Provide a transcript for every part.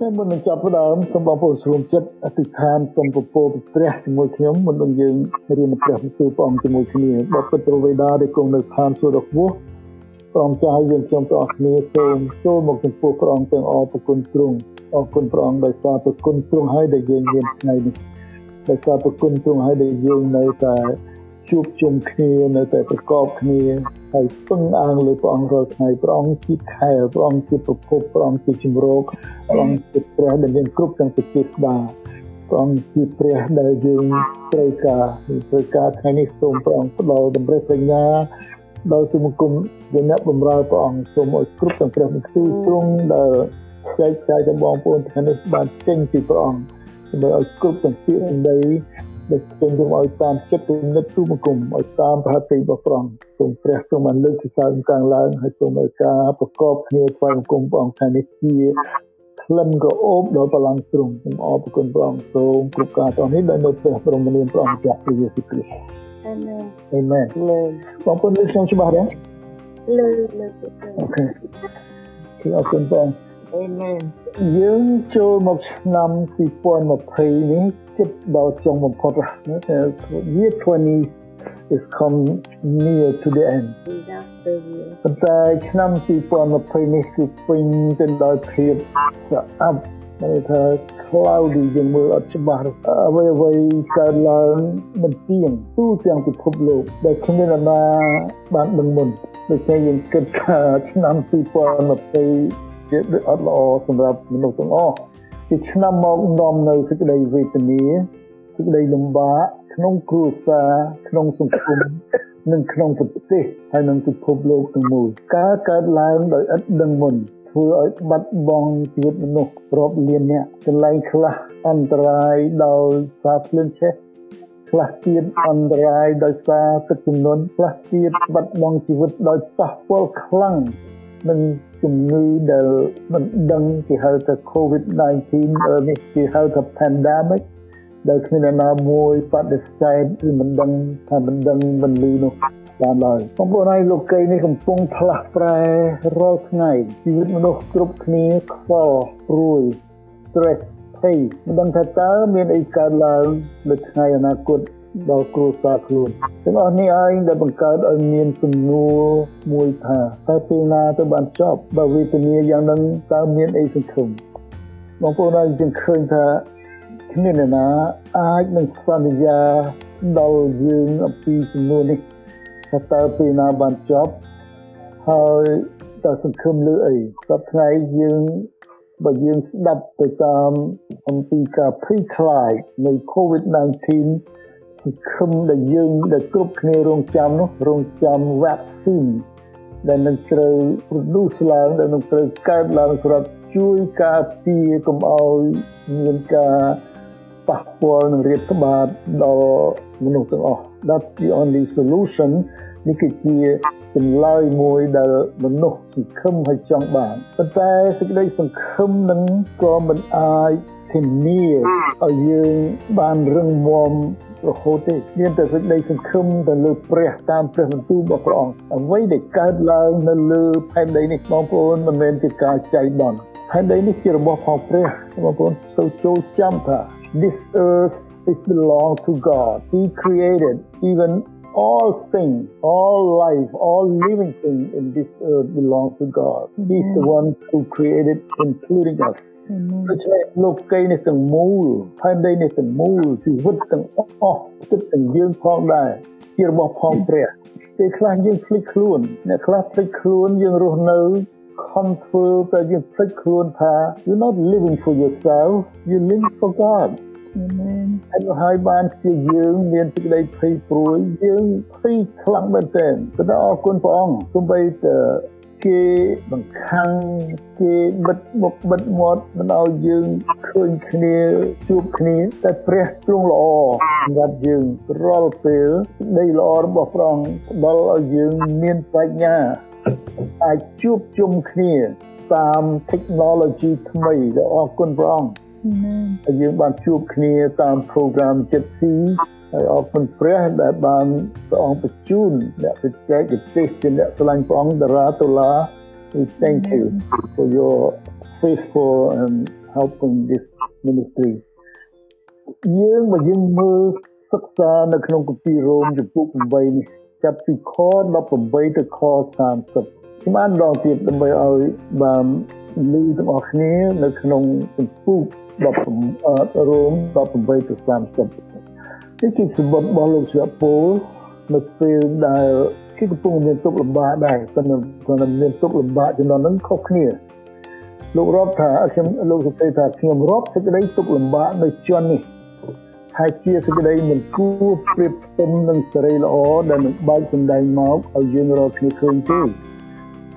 តែមុននឹងចាប់ផ្ដើមសូមបងប្អូនស្រួមចិត្តអធិដ្ឋានសូមពពរព្រះជាមួយខ្ញុំមុននឹងយើងរៀនព្រះបន្ទូលព្រះអង្គជាមួយគ្នាបបិទ្ធវេដាដែលគង់នៅឋានសួគ៌ដ៏ខ្ពស់ព្រះអង្គចាស់យើងខ្ញុំទាំងអស់គ្នាសូមចូលមកចំពោះព្រះអង្គទាំងអរប្រគុណទ្រង់អរគុណព្រះអង្គដោយសារប្រគុណទ្រង់ហើយដែលយើងមានថ្ងៃនេះដោយសារប្រគុណទ្រង់ហើយដែលយើងនៅតែជួបជុំគ្នានៅតែប្រកបគ្នា ហើយពឹងអាងលើព្រះអង្គរាល់ថ្ងៃព្រះអង្គជាខែលព្រះអង្គជាប្រភពព្រះអង្គជាជំរកព្រះអង្គជាព្រះដែលមានគ្រប់ទាំងវិជាស្ដាព្រះអង្គជាព្រះដែលយើងត្រូវការត្រូវការថ្ងៃនេះសូមព្រះអង្គផ្ដល់តម្រេះបញ្ញាដល់ទុំគុំជាអ្នកបម្រើព្រះអង្គសូមឲ្យគ្រប់ទាំងព្រះវិទូទ្រង់ដែលចែកចាយដល់បងប្អូនថ្ងៃនេះបានចេញពីព្រះអង្គដើម្បីឲ្យគ្រប់ទាំងពាក្យសម្ដី ដែលខ្ញុំយកឲ្យតាមចិត្តគំនិតទូបង្គំឲ្យតាមប្រតិបត្តិរបស់ព្រះអង្គសូមព្រះទ្រង់បានលើកសរសើរកាំងឡើងហើយសូមឲ្យការប្រកបគ្នាថ្វាយបង្គំព្រះអង្គថ្ងៃនេះជាក្លិនក្រអូបដល់បលាំងទ្រង់សូមអរគុណព្រះអង្គសូមគ្រប់ការទាំងនេះដោយនៅព្រះបរមនាមព្រះអង្គចាស់ព្រះយេស៊ូវគ្រីស្ទអាមែនអាមែនបងប្អូនលើខ្ញុំច្បាស់ទេលើលើអូខេគឺអរគុណព្រះអង្គ អាមែនយើងចូលមកឆ្នាំ2020នេះជិតដល់ចុងបំផុតហើយ year 20 is come near to the end disaster year ប៉ុន្តែឆ្នាំ2020នេះគឺពេញទៅដោយភាពស្អាប់តែថា cloudy យើងមើលអត់ច្បាស់អ្វីអ្វីកើតឡើងមិនទៀងទូទាំងពិភពលោកដែលគ្មានអ្នកណាបានដឹងមុនដូច្នេះយើងគិតថាឆ្នាំ2020 ជាអត់ល្អសម្រាប់មនុស្សទាំងអស់ជាឆ្នាំមកនាំនៅសេចក្តីវេទនាសេចក្តីលំបាកក្នុងគ្រួសារក្នុងសង្គមនិងក្នុងប្រទេសហើយនិងពិភពលោកទាំងមូលការកើតឡើងដោយឥតដឹងមុនធ្វើឲ្យបាត់បង់ជីវិតមនុស្សរាប់លានអ្នកកន្លែងខ្លះអន្តរាយដោយសារភ្លើងឆេះខ្លះទៀតអន្តរាយដោយសារទឹកជំនន់ខ្លះទៀតបាត់បង់ជីវិតដោយប៉ះពាល់ខ្លាំងនឹង ជំងឺដែលមិនដឹងគេហៅថា COVID-19 នេះគេហៅថា pandemic ដែលគ្មានអ្នកណាមួយបដិសេធឬមិនដឹងថាមិនដឹងមិនលឺនោះបានឡើយបងប្អូនហើយលោកីនេះកំពុងផ្លាស់ប្រែរាល់ថ្ងៃជីវិតមនុស្សគ្រប់គ្នាខ្វល់ព្រួយ stress ភ័យមិនដឹងថាតើមានអីកើតឡើងនៅថ្ងៃអនាគត ដល់គ្រួសារខ្លួនទាំងអស់នេះឯងដែលបង្កើតឲ្យមានសំណួរមួយថាតើពេលណាទៅបានចប់បើវេទនាយ៉ាងហ្នឹងតើមានអីសង្ឃឹមបងប្អូនហើយយើងឃើញថាគ្មានអ្នកណាអាចនឹងសន្យាដល់យើងអំពីសំណួរនេះថាតើពេលណាបានចប់ហើយតើសង្ឃឹមលើអីសប្តាហ៍ថ្ងៃយើងបើយើងស្ដាប់ទៅតាមអំពីការភ័យខ្លាចនៃ COVID-19 សង្ឃឹមដែលយើងដែលគ្រប់គ្នារងចាំនោះរងចាំ vaccine ដែលនឹងត្រូវ produce ឡើងដែលនឹងត្រូវកើតឡើងសម្រាប់ជួយការពារកុំឲ្យមានការប៉ះពាល់នឹងរាតត្បាតដល់មនុស្សទាំងអស់ That's the only solution នេះគឺជាចម្លើយមួយដែលមនុស្សសង្ឃឹមឲ្យចង់បានប៉ុន្តែសេចក្តីសង្ឃឹមនឹងក៏មិនអាច ធានាឲ្យយើងបានរឹងមាំរហូតទេមានតែសេចក្តីសង្ឃឹមទៅលើព្រះតាមព្រះបន្ទូលរបស់ព្រះអង្គអ្វីដែលកើតឡើងនៅលើផែនដីនេះបងប្អូនមិនមែនជាការចៃដន្យផែនដីនេះជារបស់ផងព្រះបងប្អូនទៅចូលចាំថា this earth it belong to God he created even all things, all life, all living things in this earth belong to God. He's the one who created, including us. ដូច្នេះលោកីនេះទាំងមូលផែនដីនេះទាំងមូលជីវិតទាំងអស់ទឹកទាំងយើងផងដែរជារបស់ផងព្រះពេលខ្លះយើងភ្លេចខ្លួនអ្នកខ្លះភ្លេចខ្លួនយើងរស់នៅខំធ្វើតែយើងភ្លេចខ្លួនថា you're not living for yourself you live for God ហើយហើយបានជាយើងមានសេចក្តីភ័យព្រួយយើងភ័យខ្លាំងមែនទែនប៉ុន្តែអរគុណព្រះអង្គទោះបីតែគេបង្ខាំងគេបិទមុខបិទមាត់មិនឲ្យយើងឃើញគ្នាជួបគ្នាតែព្រះទ្រង់ល្អសម្រាប់យើងរាល់ពេលនៃល្អរបស់ព្រះអង្គផ្ដល់ឲ្យយើងមានបញ្ញាអាចជួបជុំគ្នាតាម technology ថ្មីដែលអរគុណព្រះអង្គ ហើយយើងបានជួបគ្នាតាម program ចិត្តស៊ីហើយអរគុណព្រះដែលបានព្រះអង្គបញ្ជូនអ្នកបច្ចេកទេសជាអ្នកស្រឡាញ់ព្រះអង្គតារាតុលា We thank you for your faithful and helping this ministry យើងបើយើងមើលសិក្សានៅក្នុងគម្ពីររ៉ូមចំពោះ8នេះចាប់ពីខ18ទៅខ30 ខ្ញុំអានដល់ទៀតដើម្បីឲ្យបានលឺទាំងអស់គ្នានៅក្នុងចំពោះ10រ៉ូម18ទៅ30នេះគឺសម្បត្តិរបស់លោកស្វាពូលនៅពេលដែលគេកំពុងមានទុកលំបាកដែរប៉ុន្តែគាត់មានទុកលំបាកចំនួនហ្នឹងខុសគ្នាលោករាប់ថាខ្ញុំលោកសរសេរថាខ្ញុំរាប់សេចក្តីទុកលំបាកនៅជាន់នេះហើយជាសេចក្តីមិនគួរប្រៀបផ្ទឹមនឹងសេរីល្អដែលនឹងបើកសម្ដែងមកឲ្យយើងរាល់គ្នាឃើញទេ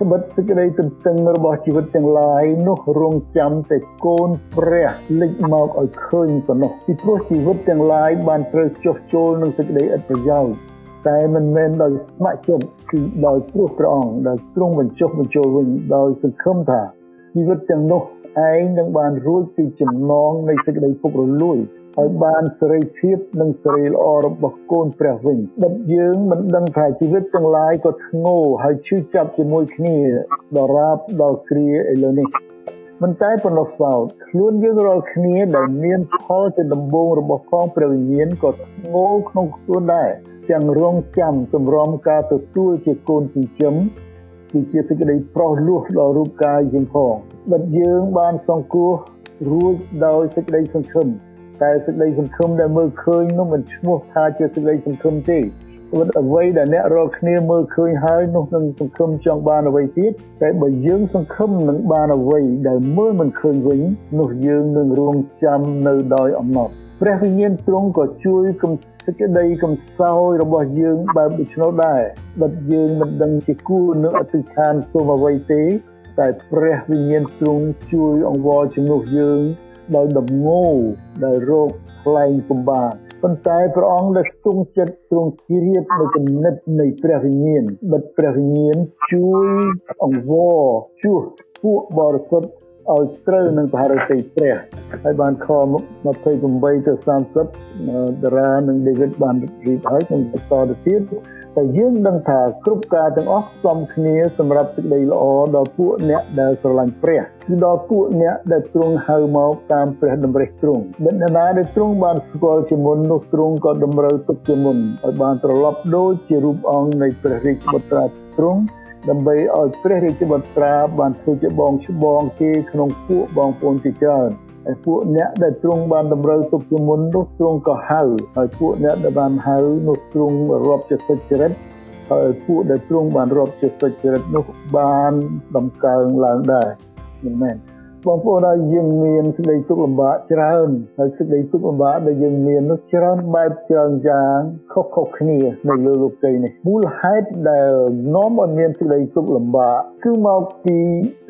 ត្បិតសេចក្តីទន្ទឹងរបស់ជីវិតទាំងឡាយនោះរងចាំតែកូនព្រះលេចមកឲ្យឃើញប៉ុណ្ណោះពីព្រោះជីវិតទាំងឡាយបានត្រូវចុះចូលនឹងសេចក្តីឥតប្រយោជន៍តែមិនមែនដោយស្ម័គ្រចិត្តគឺដោយព្រោះព្រះអង្គដែលទ្រង់បញ្ចុះបញ្ចូលវិញដោយសង្ឃឹមថាជីវិតទាំងនោះឯងនឹងបានរួចពីចំណងនៃសេចក្តីពុករលួយ ឲ្យបានសេរីភាពនិងសេរីល្អរបស់កូនព្រះវិញដិតយើងមិនដឹងថាជីវិតទាំងឡាយក៏ធ្ងោហើយឈឺចាប់ជាមួយគ្នាដរាបដល់គ្រាឥឡូវនេះមិនតែប៉ុណ្ណោះសោតខ្លួនយើងរាល់គ្នាដែលមានផលជាដំបូងរបស់ផងព្រះវិញ្ញាណក៏ធ្ងោក្នុងខ្លួនដែរទាំងរងចាំសម្រំការទទួលជាកូនចិញ្ចឹមគឺជាសេចក្តីប្រោសលោះដល់រូបកាយយើងផងបិទយើងបានសង្គ្រោះរួចដោយសេចក្តីសង្ឃឹម តែសេចក្តីសង្ឃឹមដែលមើលឃើញនោះមិនឈ្មោះថាជាសេចក្តីសង្ឃឹមទេព្រោះអ្វីដែលអ្នករាល់គ្នាមើលឃើញហើយនោះនឹងសង្ឃឹមចង់បានអ្វីទៀតតែបើយើងសង្ឃឹមនឹងបានអ្វីដែលមើលមិនឃើញវិញនោះយើងនឹងរងចាំនៅដោយអំណត់ព្រះវិញ្ញាណទ្រង់ក៏ជួយកំសេចក្តីកំសោយរបស់យើងបែបដូច្នោះដែរបើយើងមិនដឹងជាគួរនឹងអធិដ្ឋានសូមអ្វីទេតែព្រះវិញ្ញាណទ្រង់ជួយអង្វរជំនួសយើង ដោយដំងោដែលរោគខ្លែងពំបានប៉ុន្តែព្រះអង្គដែលស្ទង់ចិត្តទ្រង់ជ្រាបនៅគំនិតនៃព្រះវិញ្ញាណបិទព្រះវិញ្ញាណជួយអង្វរជួសពួកបរិសុទ្ធឲ្យត្រូវនឹងបរិតិព្រះហើយបានខ28ទៅ30តារានិង David បានរៀបហើយនឹងបន្តទៅទៀត តែយើងដឹងថាគ្រប់ការទាំងអស់ផ្សំគ្នាសម្រាប់សេចក្តីល្អដល់ពួកអ្នកដែលស្រឡាញ់ព្រះគឺដល់ពួកអ្នកដែលទ្រង់ហៅមកតាមព្រះតម្រិះទ្រង់បិណ្ឌណាដែលទ្រង់បានស្គាល់ជាមុននោះទ្រង់ក៏តម្រូវទុកជាមុនឲ្យបានត្រឡប់ដូចជារូបអង្គនៃព្រះរាជបុត្រាទ្រង់ដើម្បីឲ្យព្រះរាជបុត្រាបានធ្វើជាបងច្បងគេក្នុងពួកបងប្អូនជាច្រើន ហើយពួកអ្នកដែលទ្រង់បានតម្រូវទុកជាមុននោះទ្រង់ក៏ហៅហើយពួកអ្នកដែលបានហៅនោះទ្រង់រាប់ជាសុចរិតហើយពួកដែលទ្រង់បានរាប់ជាសុចរិតនោះបានដំកើងឡើងដែរមែន បងប្អូនដែលយើងមានសេចក្តីទុក្ខលំបាកច្រើនហើយសេចក្តីទុក្ខលំបាកដែលយើងមាននោះច្រើនបែបច្រើនយ៉ាងខុសៗគ្នានៅលើលោកីនេះមូលហេតុដែលនាំឲ្យមានសេចក្តីទុក្ខលំបាកគឺមកពី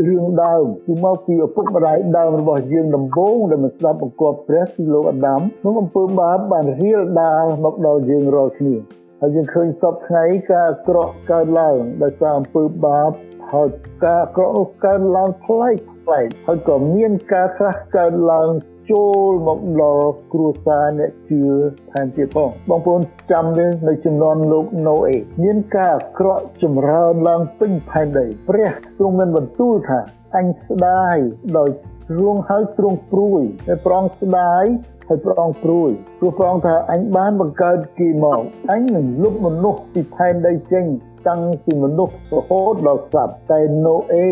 រឿងដើមគឺមកពីឪពុកម្ដាយដើមរបស់យើងដំបូងដែលមិនស្ដាប់បង្គាប់ព្រះគឺលោកអាដាមនោះអំពើបាបបានរៀលដាលមកដល់យើងរាល់គ្នាហើយយើងឃើញសពថ្ងៃការអាក្រក់កើតឡើងដោយសារអំពើបាប ហើយការអាក្រក់នោះកើតឡើងផ្លែកប្លែកហើយក៏មានការខ្លះកើតឡើងចូលមកដល់គ្រួសារអ្នកជឿថែមទៀតផងបងប្អូនចាំទេនៅចំនួនលោកណូអេមានការអាក្រក់ចម្រើនឡើងពេញផែនដីព្រះទ្រង់មានបន្ទូលថាអញស្ដាយដោយទ្រង់ហើយទ្រង់ព្រួយតែប្រងស្ដាយហើយព្រះអង្គព្រួយព្រោះព្រះអង្គថាអញបានបង្កើតគេមកអញនឹងលុបមនុស្សពីផែនដីចេញ តាំងពីមនុស្សរហូតដល់សត្វតែណូអេ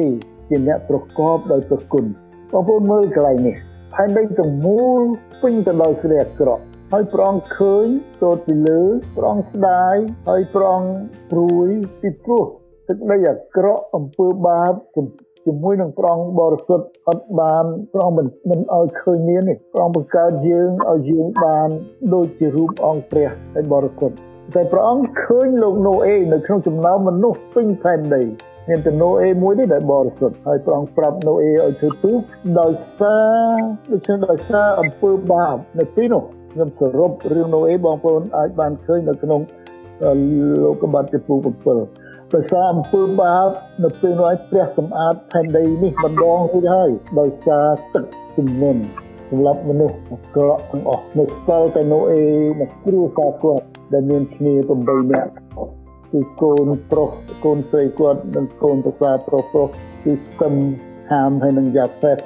ជាអ្នកប្រកបដោយព្រះគុណបងប្អូនមើលកន្លែងនេះផែនដីទាំងមូលពេញទៅដោយស្រីអាក្រក់ហើយព្រះអង្គឃើញទតពីលើព្រះអង្គស្ដាយហើយព្រះអង្គព្រួយពីព្រោះសេចក្តីអាក្រក់អំពើបាបជាមួយនឹងព្រះអង្គបរិសុទ្ធអត់បានព្រះអង្គមិនមិនឲ្យឃើញមានទេព្រះអង្គបង្កើតយើងឲ្យយើងបានដូចជារូបអង្គព្រះហើយបរិសុទ្ធ តែព្រះអង្គឃើញលោកណូអេនៅក្នុងចំណោមមនុស្សពេញផែនដីមានតែណូអេមួយនេះដែលបរិសុទ្ធហើយព្រះអង្គប្រាប់ណូអេឲ្យធ្វើទូដោយសារដូច្នេះដោយសារអំពើបាបនៅទីនោះខ្ញុំសរុបរឿងណូអេបងប្អូនអាចបានឃើញនៅក្នុងលោកបាត់ទីពូ7ដោយសារអំពើបាបនៅពេលនោះឲ្យព្រះសម្អាតផែនដីនេះម្ដងរួចហើយដោយសារទឹកជំនន់សម្រាប់មនុស្សអាក្រក់ទាំងអស់នៅសល់តែណូអេមកគ្រួសារគាត់ ដែលមានគ្នា8នាក់គឺកូនប្រុសកូនស្រីគាត់និងកូនប្រសាប្រុសប្រុសគឺសឹមហាមហើយនឹងយ៉ាហ្វេត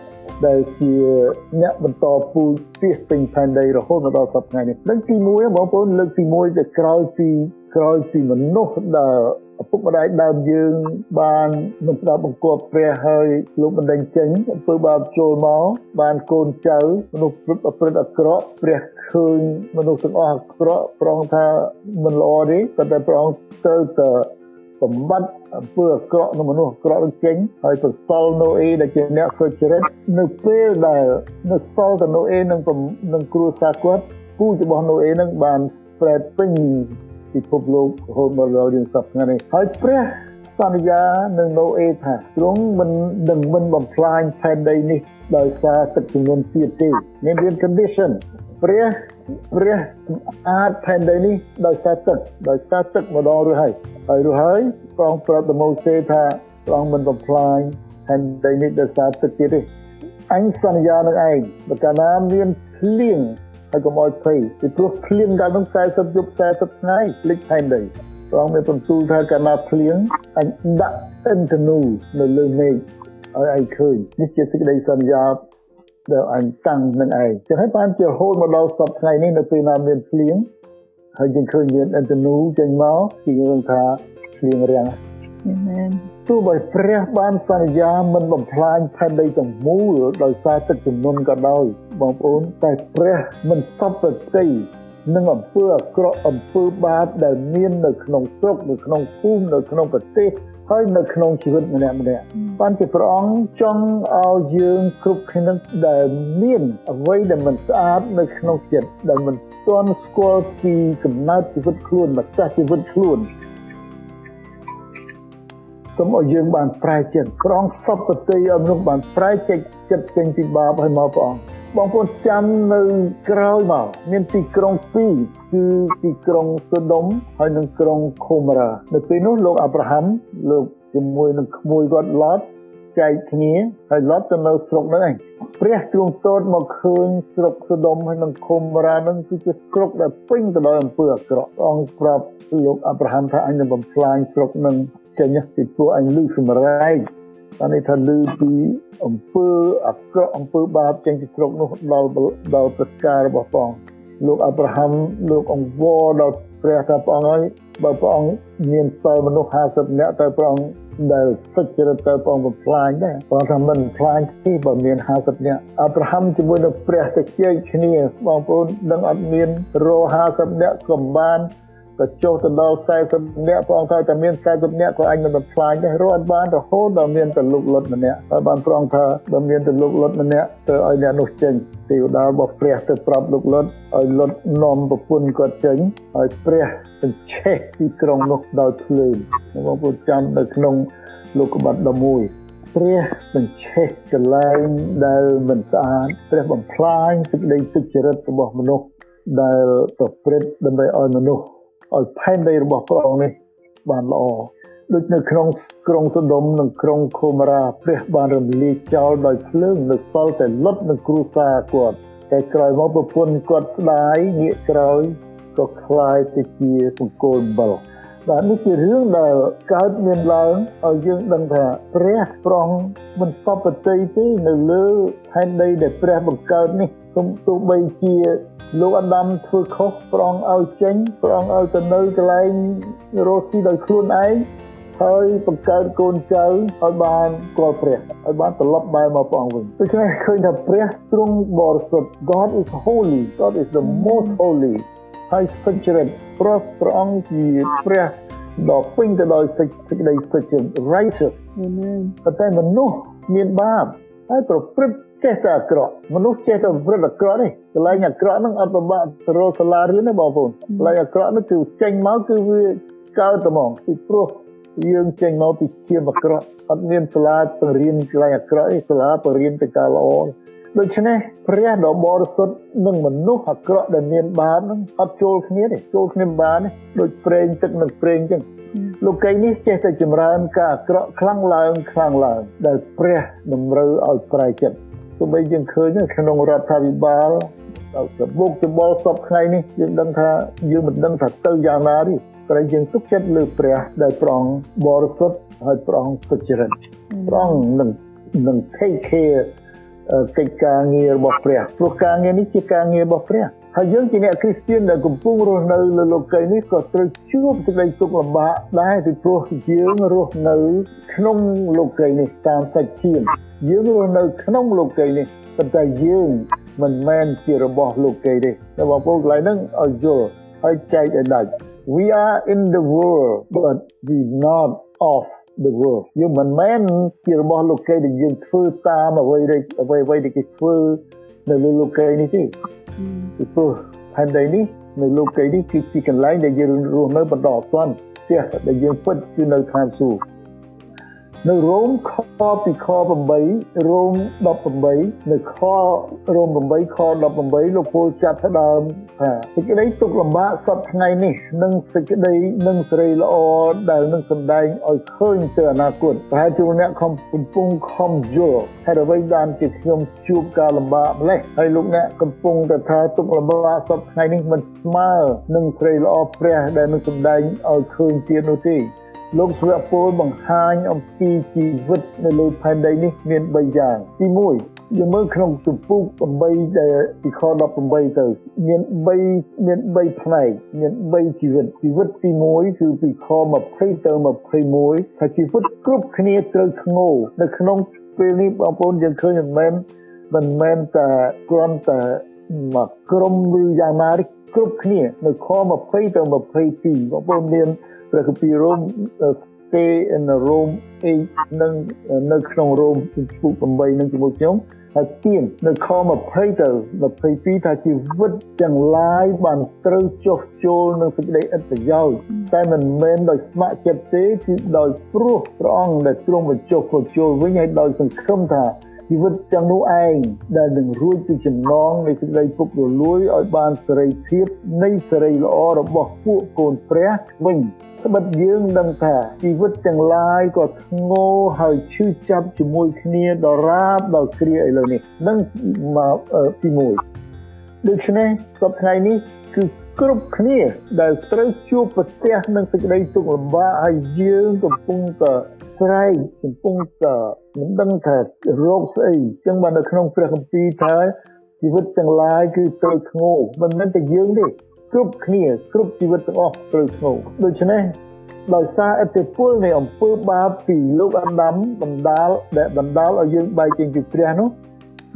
ដែលជាអ្នកបន្តពូជពីពេញផែនដីរហូតមកដល់សប្តាហ៍នេះនឹងទី1បងប្អូនលើកទី1ដែលក្រោយពីក្រោយពីមនុស្សដែល ឪពុកម្ដាយដើមយើងបានមិនស្ដាប់បង្គាប់ព្រះហើយលោកបណ្ដឹងចេញអំពើបាបចូលមកបានកូនចៅមនុស្សព្រឹត្តប្រព្រឹត្តអាក្រក់ព្រះឃើញមនុស្សទាំងអស់អាក្រក់ប្រងថាមិនល្អទេតែព្រះអង្គទៅទៅបំបត្តិអំពើអាក្រក់នៅមនុស្សអាក្រក់នឹងចេញហើយប្រសល់ណូអេដែលជាអ្នកសុចរិតនៅពេលដែលនៅសល់តែណូអេនឹងនឹងគ្រួសារគាត់ពូជរបស់ណូអេនឹងបាន spread ពេញ ពិភពលោករហូតមកដល់យើងសប្តាហ៍នេះហើយព្រះសន្យានឹងណូអេថាទ្រង់មិននឹងមិនបំផ្លាញផែនដីនេះដោយសារទឹកជំនន់ទៀតទេមានមាន condition ព្រះព្រះសម្អាតផែនដីនេះដោយសារទឹកដោយសារទឹកម្ដងរួចហើយហើយរួចហើយព្រះអង្គប្រាប់ទៅម៉ូសេថាព្រះអង្គមិនបំផ្លាញផែនដីនេះដោយសារទឹកទៀតទេអញសន្យានឹងឯងបើកាលណាមានភ្លៀង ហើយកុំឲ្យភ័យពីព្រោះភ្លៀងកាលនោះ40យប់40ថ្ងៃភ្លេចផែនដីព្រះអង្គមានបន្ទូលថាកាលណាភ្លៀងអញដាក់អិនធនូនៅលើមេឃឲ្យឯងឃើញនេះជាសេចក្តីសន្យាដែលអញតាំងនឹងឯងចឹងហើយបានជារហូតមកដល់សប្តាហ៍នេះនៅពេលណាមានភ្លៀងហើយយើងឃើញមានអិនធនូចេញមកគឺយើងថាភ្លៀងរាំងអាមែន ទោះបីព្រះបានសន្យាមិនបំផ្លាញផែនដីទាំងមូលដោយសារទឹកជំនន់ក៏ដោយបងប្អូនតែព្រះមិនសពប្រតិនឹងអំពើអាក្រក់អំពើបាបដែលមាននៅក្នុងស្រុកនៅក្នុងភូមិនៅក្នុងប្រទេសហើយនៅក្នុងជីវិតម្នាក់ម្នាក់បានជាព្រះអង្គចង់ឲ្យយើងគ្រប់គ្នាដែលមានអ្វីដែលមិនស្អាតនៅក្នុងចិត្តដែលមិនទាន់ស្គាល់ពីកំណើតជីវិតខ្លួនម្ចាស់ជីវិតខ្លួន សូមឲ្យយើងបានប្រែចិត្តព្រះអង្គសពតិឲ្យមនុស្សបានប្រែចិត្តចិត្តចេញពីបាបឲ្យមកព្រះអង្គបងប្អូនចាំនៅក្រោយមកមានទីក្រុងពីរគឺទីក្រុងសូដុំហើយនិងក្រុងខូម៉ារ៉ានៅពេលនោះលោកអាប់រ៉ាហាំលោកជាមួយនឹងក្មួយគាត់ឡតចែកគ្នាហើយឡតទៅនៅស្រុកហ្នឹងឯង ព្រះទ្រង់ទតមកឃើញស្រុកសូដុំហើយនិងខូម៉ារ៉ាហ្នឹងគឺជាស្រុកដែលពេញទៅដោយអំពើអាក្រក់អង្គប្រាប់លោកអាប់រ៉ាហាំថាអញនឹងបំផ្លាញស្រុកហ្នឹងចេញពីព្រោះអញលឺសម្រែកអានេះថាលឺពីអំពើអាក្រក់អំពើបាបចេញពីស្រុកនោះដល់ដល់ប្រការរបស់ព្រះអង្គលោកអាប់រ៉ាហាំលោកអង្វរដល់ព្រះថាព្រះអង្គហើយ បើព្រះអង្គមានសល់មនុស្ស50នាក់ទៅព្រះអង្គដែលសុចរិតទៅព្រះអង្គបំផ្លាញដែរព្រះអង្គថាមិនបំផ្លាញទេបើមាន50នាក់អាប់រ៉ាហាំជាមួយនឹងព្រះទៅជែកគ្នាបងប្អូនដឹងអត់មានរ50នាក់ក៏បាន ក៏ចុះទៅដល់40នាក់ព្រះអង្គថាតែមាន40នាក់ក៏អញមិនបំផ្លាញដែររត់បានរហូតដល់មានតែលោកលុតម្នាក់ហើយបានព្រះអង្គថាបើមានតែលោកលុតម្នាក់ទៅឲ្យអ្នកនោះចេញទេវតារបស់ព្រះទៅប្រាប់លោកលុតឲ្យលុតនាំប្រពន្ធគាត់ចេញហើយព្រះបញ្ឆេះទីក្រុងនោះដោយភ្លើងបងប្អូនចាំនៅក្នុងលោកកបាត់11ព្រះបញ្ឆេះកលែងដែលមិនស្អាតព្រះបំផ្លាញសេចក្តីទុច្ចរិតរបស់មនុស្សដែលប្រព្រឹត្តដើម្បីឲ្យមនុស្ស ឲ្យផែនដីរបស់ព្រះអង្គនេះបានល្អដូចនៅក្នុងក្រុងសូដុំនិងក្រុងខូម៉ារ៉ាព្រះបានរំលាយចោលដោយភ្លើងនៅសល់តែលុតនឹងគ្រួសារគាត់តែក្រោយមកប្រពន្ធគាត់ស្ដាយងាកក្រោយក៏คล้ายទៅជាបង្គោលអំបិលបាទនេះជារឿងដែលកើតមានឡើងឲ្យយើងដឹងថាព្រះប្រងមិនសពតិទេនៅលើផែនដីដែលព្រះបង្កើតនេះសូម ទោះបីជាលោកអាដាមធ្វើខុសប្រងឲ្យចេញប្រងឲ្យទៅនៅកន្លែងរស់ស៊ីដោយខ្លួនឯងហើយបង្កើតកូនចៅឲ្យបានគល់ព្រះឲ្យបានត្រឡប់បែរមកព្រះអង្គវិញដូច្នេះឃើញថាព្រះទ្រង់បរិសុទ្ធ God is holy God is the most holy ហើយសុចរិតព្រោះព្រះអង្គជាព្រះដ៏ពេញទៅដោយសេចក្តីសុចរិត righteous តែមនុស្សមានបាបហើយប្រព្រឹត្ត ចេះតែអាក្រក់មនុស្សចេះតែប្រព្រឹត្តអាក្រក់នេះកន្លែងអាក្រក់ហ្នឹងអត់ពិបាកទៅរកសាលារៀនទេបងប្អូនកន្លែងអាក្រក់នោះគឺចេញមកគឺវាកើតតែហ្មងពីព្រោះយើងចេញមកពីជាអាក្រក់អត់មានសាលាបង្រៀនកន្លែងអាក្រក់ទេសាលាបង្រៀនទៅការល្អដូច្នេះព្រះដ៏បរិសុទ្ធនិងមនុស្សអាក្រក់ដែលមានបាបហ្នឹងអត់ចូលគ្នាទេចូលគ្នាមិនបានទេដូចប្រេងទឹកនិងប្រេងអញ្ចឹងលោកីនេះចេះតែចម្រើនការអាក្រក់ខ្លាំងឡើងខ្លាំងឡើងដែលព្រះតម្រូវឲ្យប្រែចិត្ត ទោះបីយើងឃើញក្នុងរដ្ឋាភិបាលដល់សបុកច្បល់សពថ្ងៃនេះយើងដឹងថាយើងមិនដឹងថាទៅយ៉ាងណាទេតែយើងទុកចិត្តលើព្រះដែលប្រងបរិសុទ្ធហើយប្រងសុចរិតប្រងនឹងនឹង take care កិច្ចការងាររបស់ព្រះព្រោះការងារនេះជាការងាររបស់ព្រះ ហើយយើងជាអ្នកគ្រីស្ទានដែលកំពុងរស់នៅលើលោកីយ៍នេះក៏ត្រូវជួបសេចក្តីទុក្ខលំបាកដែរពីព្រោះយើងរស់នៅ ក្នុងលោកីយ៍នេះតាមសាច់ឈាមយើងរស់នៅក្នុងលោកីយ៍នេះប៉ុន្តែយើងមិនមែនជារបស់លោកីយ៍ទេតែបងប្អូនកន្លែងហ្នឹងឲ្យយល់ហើយចែកឲ្យដាច់ we are in the world but we not of the world យើងមិនមែនជារបស់លោកីដែលយើងធ្វើតាមអ្វីដែលអ្វីអ្វីដែលគេធ្វើ នៅលើលោកីនេះទេពីព្រោះផែនដីនេះនៅលោកីនេះគឺជាកន្លែងដែលយើងរស់នៅបន្តអសន្នផ្ទះដែលយើងពិតគឺនៅឋានសួគ៌ នៅរ៉ូមខពីខ8រ៉ូម18នៅខរ៉ូម8ខ18លោកពូលចាប់ផ្ដើមថាសេចក្តីទុកលំបាកសពថ្ងៃនេះនិងសេចក្តីនិងសេរីល្អដែលនឹងសម្ដែងឲ្យឃើញទៅអនាគតប្រហែលជាអ្នកខំកំពុងខំយល់ហេតុអ្វីបានជាខ្ញុំជួបការលំបាកម្លេះហើយលោកអ្នកកំពុងតែថាទុកលំបាកសពថ្ងៃនេះមិនស្មើនឹងសេរីល្អព្រះដែលនឹងសម្ដែងឲ្យឃើញទៀតនោះទេ លោកស្វាពលបង្ហាញអំពីជីវិតនៅលើផែនដីនេះមាន3យ៉ាងទី1យើងមើលក្នុងជំពូក8ដែលពីខ18ទៅមាន3មាន3ផ្នែកមាន3ជីវិតជីវិតទី1គឺពីខ20ទៅ21ថាជីវិតគ្រប់គ្នាត្រូវធ្ងោនៅក្នុងពេលនេះបងប្អូនយើងឃើញមិនមែនមិនមែនតែគ្រាន់តែមកក្រុមឬយ៉ាងណាគ្រប់គ្នានៅខ20ទៅ22បងប្អូនមាន ព្រះគម្ពីររ៉ូម stay in the room 8នឹងនៅក្នុងរ៉ូមជំពូក8នឹងជាមួយខ្ញុំហើយទៀននៅខ20ទៅ22ថាជីវិតទាំងឡាយបានត្រូវចុះចូលនឹងសេចក្តីឥតប្រយោជន៍តែមិនមែនដោយស្ម័គ្រចិត្តទេគឺដោយព្រោះព្រះអង្គដែលទ្រង់បញ្ចុះចូលវិញហើយដោយសង្ឃឹមថា ជីវិតទាំងនោះឯងដែលនឹងរួចពីចំណងនៃសេចក្តីពុករលួយឲ្យបានសេរីភាពនៃសេរីល្អរបស់ពួកកូនព្រះវិញត្បិតយើងដឹងថាជីវិតទាំងឡាយក៏ធ្ងោហើយឈឺចាប់ជាមួយគ្នាដរាបដល់គ្រាឥឡូវនេះនឹងមកទី1ដូច្នេះសប្តាហ៍នេះគឺ គ្រប់គ្នាដែលត្រូវជួបប្រទះនឹងសេចក្តីទុក្ខលំបាកហើយយើងកំពុងតែស្រែកកំពុងតែមិនដឹងថារោគស្អីចឹងបាននៅក្នុងព្រះគម្ពីរថាជីវិតទាំងឡាយគឺត្រូវធ្ងោមិនមែនតែយើងទេគ្រប់គ្នាគ្រប់ជីវិតទាំងអស់ត្រូវធ្ងោដូច្នេះដោយសារអតិពលនៃអំពើបាបពីលោកអាដាមបណ្ដាលដែលបណ្ដាលឲ្យយើងបែកចេញពីព្រះនោះ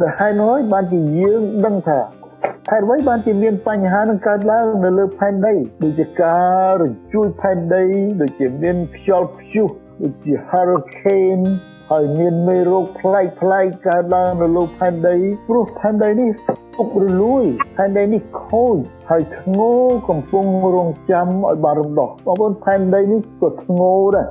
ដែលហើយនោះបានជាយើងដឹងថា ហេតុអ្វីបានជាមានបញ្ហានឹងកើតឡើងនៅលើផែនដីដូចជាការរញ្ជួយផែនដីដូចជាមានខ្យល់ព្យុះដូចជា hurricane ហើយមានមេរោគផ្លែកផ្លែកកើតឡើងនៅលើផែនដីព្រោះផែនដីនេះពុករលួយផែនដីនេះខូចហើយធ្ងោកំពុងរងចាំឲ្យបានរំដោះបងប្អូនផែនដីនេះក៏ធ្ងោដែរ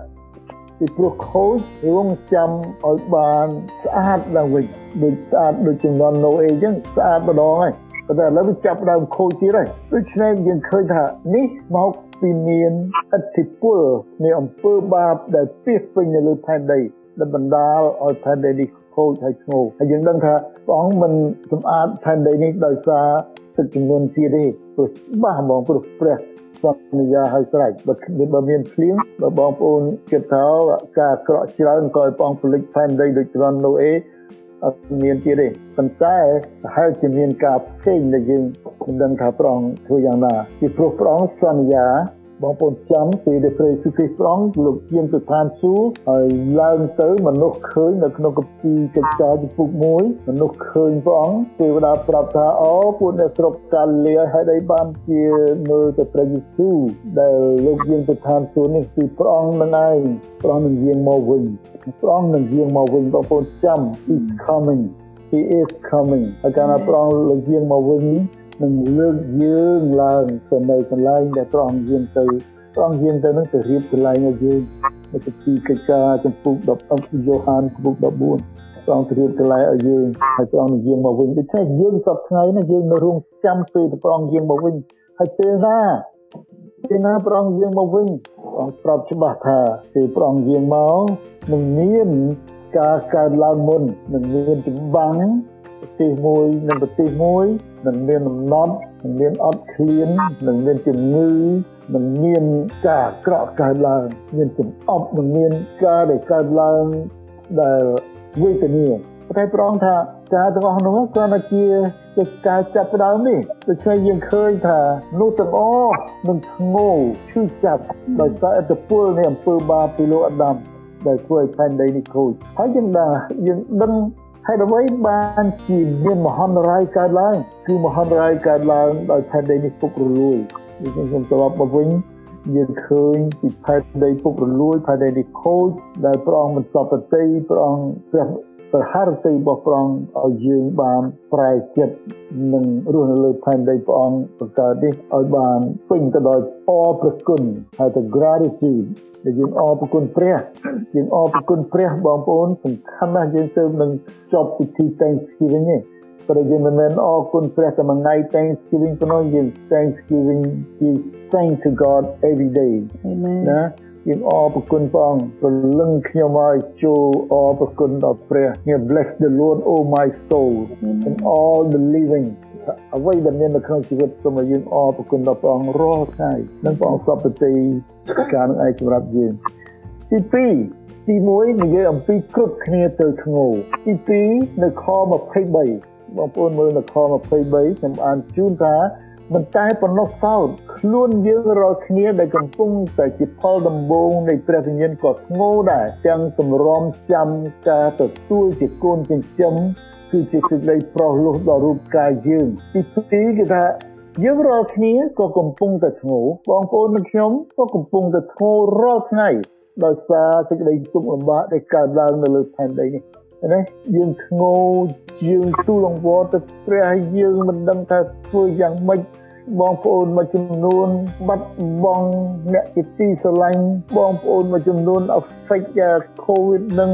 ពីព្រោះខូចរងចាំឲ្យបានស្អាតឡើងវិញដូចស្អាតដូចជំនាន់ណូអេអញ្ចឹងស្អាតម្ដងហើយ ប៉ុន្តែឥឡូវវាចាប់ដើមខូចទៀតហើយដូច្នេះយើងឃើញថានេះមកពីមានឥទ្ធិពលនៃអំពើបាបដែលពីពេញនៅលើផែនដីដែលបណ្ដាលឲ្យផែនដីនេះខូចហើយធ្ងោហើយយើងដឹងថាព្រះអង្គមិនសម្អាតផែនដីនេះដោយសារទឹកជំនន់ទៀតទេព្រោះបាសហ្មងព្រោះព្រះសន្យាឲ្យស្រេចបើបើមានភ្លៀងបើបងប្អូនគិតថាការក្រក់ច្រើនក៏ឲ្យព្រះអង្គពលិចផែនដីដូចត្រង់ណូអេ អត់មានទៀតទេប៉ុន្តែប្រហែលជាមានការផ្សេងដែលយើងមិនដឹងថាព្រះអង្គធ្វើយ៉ាងណាពីព្រោះព្រះអង្គសន្យា បងប្អូនចាំពេលដែលព្រះយេស៊ូវគ្រីស្ទព្រះអង្គលោកយាងទៅឋានសួគ៌ហើយឡើងទៅមនុស្សឃើញនៅក្នុងគម្ពីរកិច្ចការជំពូក1មនុស្សឃើញព្រះអង្គទេវតាប្រាប់ថាអូពួកអ្នកស្រុកកាលីហេតុអីបានជាមើលទៅព្រះយេស៊ូវដែលលោកយាងទៅឋានសួគ៌នេះគឺព្រះអង្គនឹងឯងព្រះអង្គនឹងយាងមកវិញព្រះអង្គនឹងយាងមកវិញបងប្អូនចាំ is coming he is coming ហើយកាលណាព្រះអង្គលោកយាងមកវិញ នេះនឹងលើកយើងឡើងទៅនៅកន្លែងដែលព្រះអង្គយាងទៅព្រះអង្គយាងទៅនឹងទៅរៀបកន្លែងឲ្យយើងនៅទីកិច្ចការចំពុក10យ៉ូហានចំពុក14ព្រះអង្គត្រៀមកន្លែងឲ្យយើងហើយព្រះអង្គនឹងយាងមកវិញដូច្នេះយើងសពថ្ងៃនេះយើងនៅរងចាំពេលព្រះអង្គយាងមកវិញហើយពេលណាពេលណាព្រះអង្គយាងមកវិញព្រះអង្គប្រាប់ច្បាស់ថាពេលព្រះអង្គយាងមកនឹងមានការកើតឡើងមុននឹងមានចម្បាំង ប្រទេសមួយនិងប្រទេសមួយនឹងមានដំណត់នឹងមានអត់ឃ្លាននឹងមានជំងឺនឹងមានការអាក្រក់កើតឡើងមានសំអប់នឹងមានការដែលកើតឡើងដែលវេទនាតែព្រះអង្គថាការទាំងអស់នោះគ្រាន់តែជាជាការចាប់ផ្ដើមនេះដូច្នេះយើងឃើញថានោះទាំងអស់នឹងធ្ងោឈឺចាប់ដោយសារអត្តពលនៃអំពើបាបពីលោកអាដាមដែលធ្វើឲ្យផែនដីនេះខូចហើយយើងដឹងយើងដឹង ហេតុអ្វីបានជាមានមហន្តរាយកើតឡើងគឺមហន្តរាយកើតឡើងដោយផែនដីនេះពុករលួយយើងខ្ញុំត្រឡប់មកវិញយើងឃើញពីផែនដីពុករលួយផែនដីនេះខូចដែលព្រះអង្គមិនសពតិព្រះអង្គព្រះ ប្រហារតីរបស់ព្រះអង្គឲ្យយើងបានប្រែចិត្តនឹងរស់នៅលើផែនដីព្រះអង្គបង្កើតនេះឲ្យបានពេញទៅដោយអរព្រគុណហើយទៅ gratitude ដែលយើងអរព្រគុណព្រះយើងអរព្រគុណព្រះបងប្អូនសំខាន់ណាស់យើងទៅនឹងចប់ពិធី Thanksgiving នេះព្រោះយើងមិនមែនអរគុណព្រះតែមួយថ្ងៃ Thanksgiving ប៉ុណ្ណោះយើង Thanksgiving គឺ thank to God every day ណា យើងអរគុណព្រះអង្គព្រលឹងខ្ញុំឲ្យចូលអរគុណដល់ព្រះខ្ញុំ bless the Lord oh my soul and all the living អ្វីដែលមាននៅក្នុងជីវិតសូមឲ្យយើងអរគុណដល់ព្រះអង្គរាល់ថ្ងៃនិងព្រះអង្គសពតិការនឹងឯងសម្រាប់យើងទី2ទី1និយាយអំពីគ្រប់គ្នាទៅធ្ងោទី2នៅខ23បងប្អូនមើលនៅខ23ខ្ញុំអានជូនថា មិនតែប៉ុណ្ណោះសោតខ្លួនយើងរាល់គ្នាដែលកំពុងតែជាផលដំបូងនៃព្រះវិញ្ញាណក៏ធ្ងោដែរទាំងសម្រំចាំការទទួលជាកូនចិញ្ចឹមគឺជាសេចក្តីប្រោសលោះដល់រូបកាយយើងទី2គឺថាយើងរាល់គ្នាក៏កំពុងតែធ្ងោបងប្អូននិងខ្ញុំក៏កំពុងតែធ្ងោរាល់ថ្ងៃដោយសារសេចក្តីទុក្ខលំបាកដែលកើតឡើងនៅលើផែនដីនេះណាយើងធ្ងោយើងទូលង្វល់ទៅព្រះយើងមិនដឹងថាធ្វើយ៉ាងម៉េច បងប្អូនមួយចំនួនបាត់បង់អ្នកជាទីស្រឡាញ់បងប្អូនមួយចំនួន affect COVID នឹង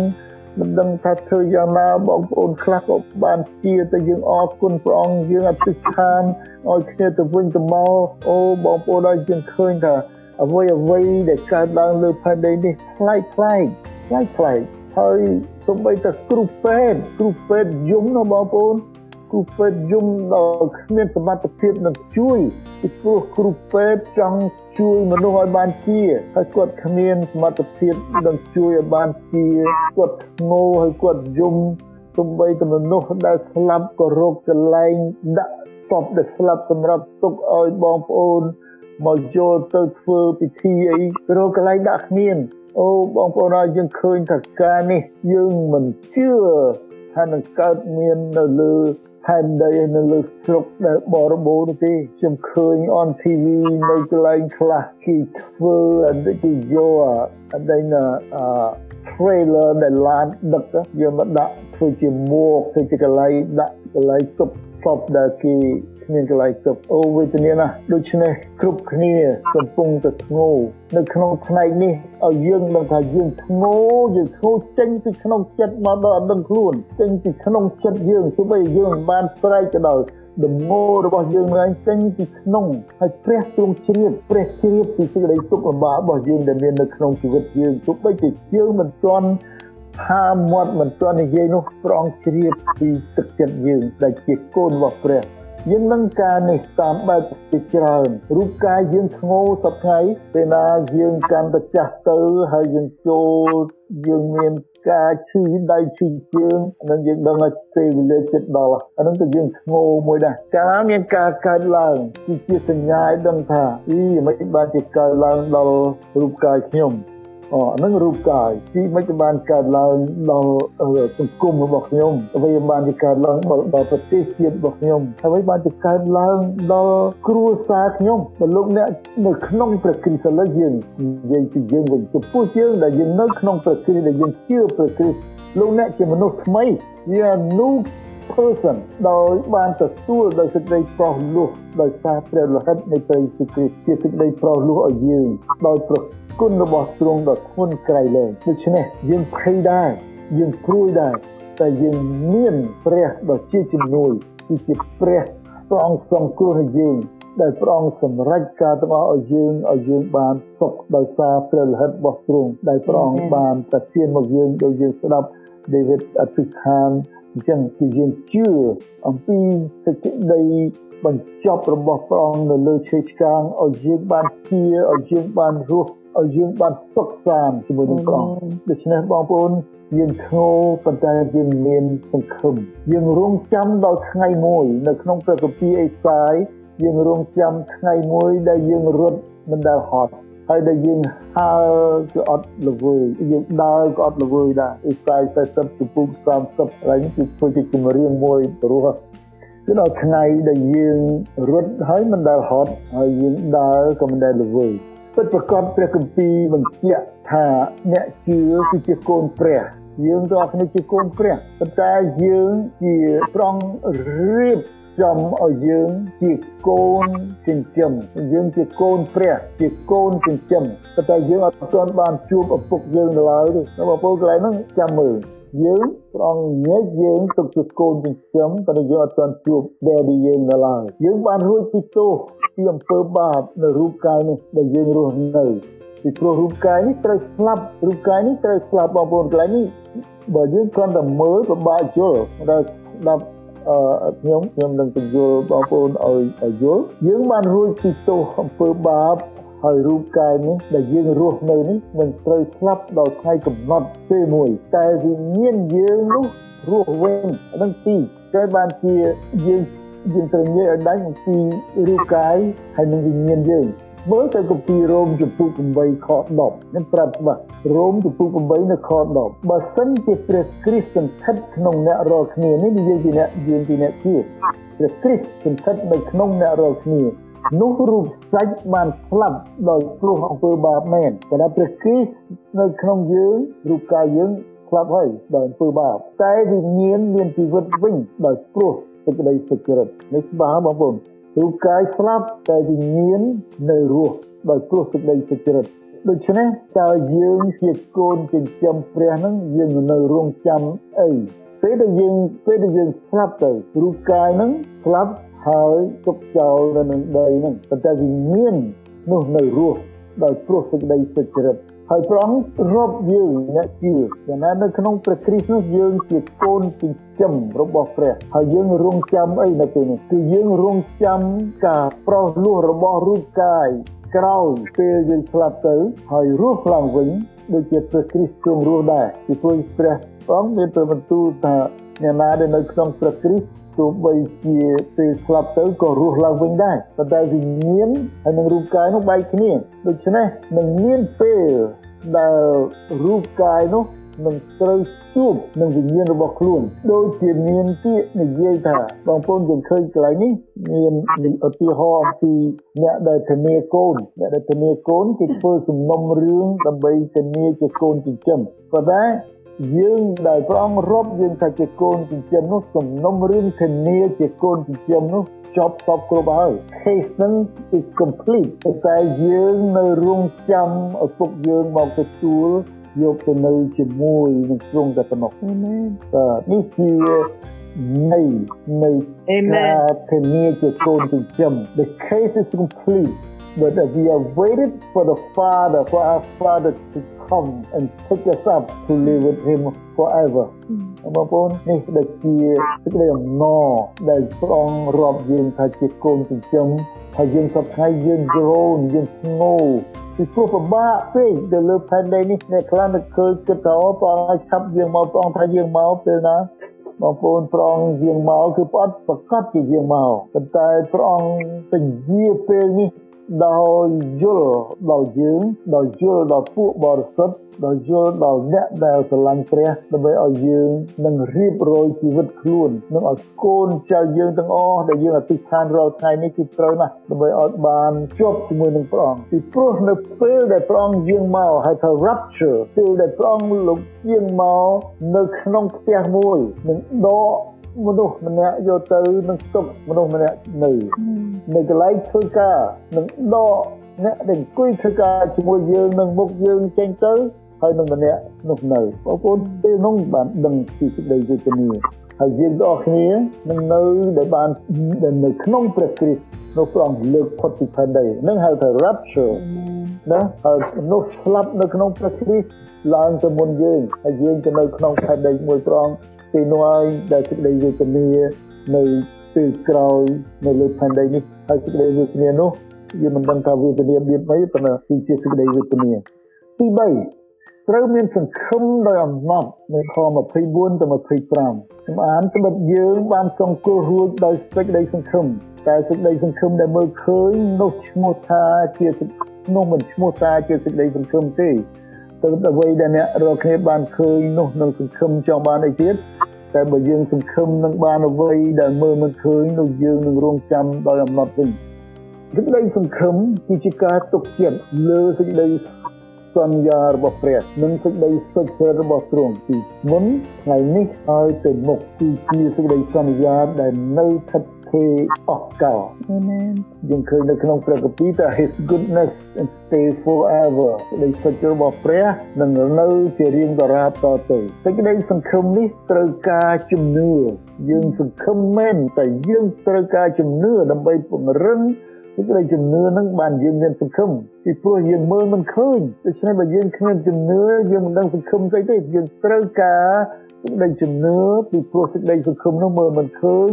មិនដឹងថាធ្វើយ៉ាងណាបងប្អូនខ្លះក៏បានជាតែយើងអរគុណព្រះអង្គយើងអធិដ្ឋានឲ្យគ្នាទៅវិញទៅមកអូបងប្អូនឲ្យយើងឃើញថាអ្វីអ្វីដែលកើតឡើងលើផែនដីនេះប្លែកប្លែកប្លែកប្លែកហើយសូម្បីតែគ្រូពេទ្យគ្រូពេទ្យយំណាបងប្អូន គ្រូពេទ្យយំដល់គ្មានសមត្ថភាពនឹងជួយពីព្រោះគ្រូពេទ្យចង់ជួយមនុស្សឲ្យបានជាហើយគាត់គ្មានសមត្ថភាពនឹងជួយឲ្យបានជាគាត់ងោហើយគាត់យំទំបីតែមនុស្សដែលស្លាប់ក៏រកកន្លែងដាក់សពដែលស្លាប់សម្រាប់ទុកឲ្យបងប្អូនមកយកទៅធ្វើពិធីអីរកកន្លែងដាក់គ្មានអូបងប្អូនយើងឃើញថាការនេះយើងមិនជឿថានឹងកើតមាននៅលើ ផែនដីនៅលើស្រុកដែលបរិបូរណ៍ទេខ្ញុំឃើញ on TV នៅកន្លែងខ្លះគេធ្វើអត់គេយកអត់ណាអឺ trailer ដែលឡានដឹកយកមកដាក់ធ្វើជាមួកធ្វើជាកន្លែងដាក់កន្លែងទប់សពដែលគេ គ្មានកន្លែងទប់អូវេទនាណាដូច្នេះគ្រប់គ្នាកំពុងតែធ្ងោនៅក្នុងផ្នែកនេះឲ្យយើងដឹងថាយើងធ្ងោយើងធ្ងោចេញពីក្នុងចិត្តមកដល់អត់ដឹងខ្លួនចេញពីក្នុងចិត្តយើងទោះបីយើងមិនបានស្រែកទៅដល់ដំណោរបស់យើងឡើងចេញពីក្នុងហើយព្រះទ្រង់ជ្រាបព្រះជ្រាបពីសេចក្តីទុក្ខលំបាករបស់យើងដែលមាននៅក្នុងជីវិតយើងទោះបីជាយើងមិនទាន់ហាមាត់មិនទាន់និយាយនោះព្រះអង្គជ្រាបពីទឹកចិត្តយើងដែលជាកូនរបស់ព្រះ យើងនឹងការនេះតាមបែបជាច្រើនរូបកាយយើងធ្ងោសប្ថ្ងៃពេលណាយើងកាន់តែចាស់ទៅហើយយើងចូលយើងមានការឈឺដៃឈឺជើងនឹងយើងដឹងថាពេលវេលាចិត្តដល់អានឹងក៏យើងធ្ងោមួយដែរកាលមានការកើតឡើងគឺជាសញ្ញាឲ្យដឹងថាអីមិនបានជាកើតឡើងដល់រូបកាយខ្ញុំ អូហ្នឹងរូបកាយទីមិនបានកើតឡើងដល់សង្គមរបស់ខ្ញុំអ្វីបានជាកើតឡើងដល់ប្រទេសជាតិរបស់ខ្ញុំអ្វីបានជាកើតឡើងដល់គ្រួសារខ្ញុំបើលោកអ្នកនៅក្នុងព្រះគ្រីស្ទឥឡូវយើងនិយាយពីយើងវិញចំពោះយើងដែលយើងនៅក្នុងព្រះគ្រីស្ទដែលយើងជឿព្រះគ្រីស្ទលោកអ្នកជាមនុស្សថ្មីជា new person ដោយបានទទួលដោយសេចក្តីប្រោសលោះដោយសារព្រះលោហិតនៃព្រះយេស៊ូវគ្រីស្ទជាសេចក្តីប្រោសលោះឲ្យយើងដោយប្រ គុណរបស់ទ្រង់ដ៏ធ្ងន់ក្រៃលែងដូច្នេះយើងភ័យដែរយើងព្រួយដែរតែយើងមានព្រះដ៏ជាជំនួយគឺជាព្រះស្ទងសង្គ្រោះឲ្យយើងដែលព្រះអង្គសម្រេចការទាំងអស់ឲ្យយើងឲ្យយើងបានសុខដោយសារព្រះលិខិតរបស់ទ្រង់ដែលព្រះអង្គបានប្រទានមកយើងដោយយើងស្ដាប់ ដេវីតអធិដ្ឋានអញ្ចឹងគឺយើងជឿអំពីសេចក្តីបញ្ចប់របស់ព្រះអង្គនៅលើឈើឆ្កាងឲ្យយើងបានជាឲ្យយើងបានរស់ឲ្យយើងបានសុខសាន្តជាមួយនឹងព្រះអង្គដូច្នេះបងប្អូនយើងធ្ងោប៉ុន្តែយើងមានសង្ឃឹមយើងរងចាំដល់ថ្ងៃមួយ នៅក្នុងព្រះគម្ពីរអេសាយយើងរងចាំថ្ងៃមួយដែលយើងរត់មិនដែលហត់ ហើយដែលយើងហើរក៏អត់ល្វើយយើងដើរក៏អត់ល្វើយដែរអេសាយ40ចំពុក30ហើយគឺធ្វើជាចម្រៀងមួយព្រោះគឺដល់ថ្ងៃដែលយើងរត់ហើយមិនដែលហត់ហើយយើងដើរក៏មិនដែលល្វើយពិតប្រកបព្រះគម្ពីរបញ្ជាក់ថាអ្នកជឿគឺជាកូនព្រះយើងទាំងអស់គ្នាជាកូនព្រះប៉ុន្តែយើងជាប្រងរៀប ចំឲ្យយើងជាកូនចិញ្ចឹមយើងជាកូនព្រះជាកូនចិញ្ចឹមប៉ុន្តែយើងអត់ទាន់បានជួបឪពុកយើងនៅឡើយទេបងប្អូនកន្លែងហ្នឹងចាំមើលយើងព្រះអង្គញែកយើងទុកជាកូនចិញ្ចឹមប៉ុន្តែយើងអត់ទាន់ជួប Daddy យើងនៅឡើយយើងបានរួចពីទោសពីអំពើបាបនៅរូបកាយនេះដែលយើងរស់នៅពីព្រោះរូបកាយនេះត្រូវស្លាប់រូបកាយនេះត្រូវស្លាប់បងប្អូនកន្លែងនេះបើយើងគ្រាន់តែមើលពិបាកយល់ដល់ស្ដាប់អឺ ខ្ញុំខ្ញុំនឹងបញ្យល់បងប្អូនឲ្យយល់យើងបានរួចពីទោសអំពើបាបហើយរូបកាយនេះដែលយើងរស់នៅនេះនឹងត្រូវស្លាប់ដល់ថ្ងៃកំណត់ពេលមួយ តែវិញ្ញាណយើងនោះរស់វិញនឹងទីតែបានជាយើងយើងត្រូវនិយាយឲ្យដាច់អំពីរូបកាយហើយនឹងវិញ្ញាណយើង មើលទៅគម្ពីររ៉ូមចំពុក8ខ10នឹងប្រាប់ច្បាស់រ៉ូមចំពុក8នៅខ10បើសិនជាព្រះគ្រីស្ទសន្ធិដ្ឋក្នុងអ្នករាល់គ្នានេះនិយាយពីអ្នកយើងពីអ្នកជាព្រះគ្រីស្ទសន្ធិដ្ឋនៅក្នុងអ្នករាល់គ្នានោះរូបសាច់បានស្លាប់ដោយគ្រោះអំពើបាបមែនតែព្រះគ្រីស្ទនៅក្នុងយើងរូបកាយយើងស្លាប់ហើយដោយអំពើបាបតែវិញ្ញាណមានជីវិតវិញដោយព្រោះសេចក្តីសុចរិតនេះច្បាស់បងប្អូន រូបកាយស្លាប់តែវិញ្ញាណនៅរស់ដោយព្រោះសេចក្តីសុចរិតដូច្នេះតើយើងជាកូនចិញ្ចឹមព្រះនឹងយើងនៅរងចាំអីពេលដែលយើងពេលដែលយើងស្លាប់ទៅរូបកាយនឹងស្លាប់ហើយទុកចោលនៅនឹងដីនឹងប៉ុន្តែវិញ្ញាណនោះនៅរស់ដោយព្រោះសេចក្តីសុចរិត ហើយព្រះអង្គរាប់យើងអ្នកជឿយ៉ាងណានៅក្នុងព្រះគ្រីស្ទនោះយើងជាកូនចិញ្ចឹមរបស់ព្រះហើយយើងរងចាំអីនៅពេលនេះគឺយើងរងចាំការប្រោសលោះរបស់រូបកាយក្រោយពេលយើងស្លាប់ទៅហើយរស់ឡើងវិញដូចជាព្រះគ្រីស្ទទ្រង់រស់ដែរពីព្រោះព្រះអង្គមានព្រះបន្ទូលថាអ្នកណាដែលនៅក្នុងព្រះគ្រីស្ទទោះបីជាពេលស្លាប់ទៅក៏រស់ឡើងវិញដែរប៉ុន្តែវិញ្ញាណហើយនឹងរូបកាយនោះបែកគ្នាដូច្នេះនឹងមានពេល ដែលរូបកាយនោះនឹងត្រូវជួបនឹងវិញ្ញាណរបស់ខ្លួនដូចជាមានពាក្យនិយាយថាបងប្អូនយើងឃើញកន្លែងនេះមានឧទាហរណ៍អំពីអ្នកដែលធានាកូនអ្នកដែលធានាកូនគេធ្វើសំណុំរឿងដើម្បីធានាជាកូនចិញ្ចឹមប៉ុន្តែយើងដែលព្រះអង្គរាប់យើងថាជាកូនចិញ្ចឹមនោះសំណុំរឿងធានាជាកូនចិញ្ចឹមនោះ ចប់សពគ្រប់ហើយ case ហ្នឹង is complete តែយើងនៅរងចាំឪពុកយើងមកទទួលយកទៅនៅជាមួយនឹងទ្រង់តែប៉ុណ្ណោះអាមែនបាទនេះជានៃនៃការធានាជាកូនចិញ្ចឹម the case is complete but we are waited for the father for our father to come and take us up to live with him forever បងប្អូននេះដូចជាសេចក្តីអំណរដែលព្រះអង្គរាប់យើងថាជាកូនចិញ្ចឹមហើយយើងសពថ្ងៃយើងក្រោនយើងធ្ងោពីព្រោះពិបាកពេកទៅលើផែនដីនេះអ្នកខ្លះនឹកឃើញគិតថាព្រះអង្គឆាប់យើងមកព្រះអង្គថាយើងមកពេលណាបងប្អូនព្រះអង្គយាងមកគឺព្រះអង្គប្រកាសជាយាងមកប៉ុន្តែព្រះអង្គពញាពេលនេះ ដោយយល់ដល់យើងដោយយល់ដល់ពួកបរិសុទ្ធដោយយល់ដល់អ្នកដែលស្រឡាញ់ព្រះដើម្បីឲ្យយើងនឹងរៀបរយជីវិតខ្លួននឹងឲ្យកូនចៅយើងទាំងអស់ដែលយើងអធិដ្ឋានរាល់ថ្ងៃនេះគឺត្រូវណាស់ដើម្បីឲ្យបានជាប់ជាមួយនឹងព្រះអង្គពីព្រោះនៅពេលដែលព្រះអង្គយាងមកហៅថា rapture ពេលដែលព្រះអង្គលោកយាងមកនៅក្នុងផ្ទះមួយនឹងដក មនុស្សម្នាក់យកទៅនឹងស្ទុកមនុស្សម្នាក់នៅនៅកន្លែងធ្វើការនឹងដកអ្នកដែលអង្គុយធ្វើការជាមួយយើងនឹងមុខយើងចេញទៅហើយនឹងម្នាក់នោះនៅបងប្អូនពេលនោះបានដឹងពីសេចក្តីវេទនាហើយយើងទាំងអស់គ្នានឹងនៅដែលបាននៅក្នុងព្រះគ្រីស្ទនៅព្រះអង្គលើកផុតពីផែនដីនឹងហៅថា rapture ណាហើយមនុស្សស្លាប់នៅក្នុងព្រះគ្រីស្ទឡើងទៅមុនយើងហើយយើងទៅនៅក្នុងផែនដីមួយព្រះអង្គ ពេលនោះហើយដែលសេចក្តីវេទនានៅពេលក្រោយនៅលើផែនដីនេះហើយសេចក្តីវេទនានោះយើងមិនដឹងថាវេទនាមានអីប៉ុន្តែគឺជាសេចក្តីវេទនាទី3ត្រូវមានសង្ឃឹមដោយអំណត់នៅខ24ទៅ25ខ្ញុំអានត្បិតយើងបានសង្គ្រោះរួចដោយសេចក្តីសង្ឃឹមតែសេចក្តីសង្ឃឹមដែលមើលឃើញនោះឈ្មោះថាជានោះមិនឈ្មោះថាជាសេចក្តីសង្ឃឹមទេ ទៅអ្វីដែលអ្នករកគ្នាបានឃើញនោះនឹងសង្ឃឹមចង់បានអីទៀតតែបើយើងសង្ឃឹមនឹងបានអ្វីដែលមើលមិនឃើញនោះយើងនឹងរងចាំដោយអំណត់វិញសេចក្តីសង្ឃឹមគឺជាការទុកចិត្តលើសេចក្តីសន្យារបស់ព្រះនិងសេចក្តីសុចរិតរបស់ទ្រង់ពីមុនថ្ងៃនេះឲ្យទៅមុខគឺជាសេចក្តីសន្យាដែលនៅស្ថិត គេអស់កលអាមែនយើងឃើញនៅក្នុងព្រះគម្ពីរថា his goodness and stay forever សេចក្តីសុចរបស់ព្រះនឹងនៅជារៀងដរាបតទៅសេចក្តីសង្ឃឹមនេះត្រូវការជំនឿយើងសង្ឃឹមមែនតែយើងត្រូវការជំនឿដើម្បីពង្រឹងសេចក្តីជំនឿនឹងបានយើងមានសង្ឃឹមពីព្រោះយើងមើលមិនឃើញដូច្នេះបើយើងគ្មានជំនឿយើងមិនដឹងសង្ឃឹមស្អីទេយើងត្រូវការ សេចក្តីជំនឿពីព្រោះសេចក្តីសង្ឃឹមនោះមើលមិនឃើញ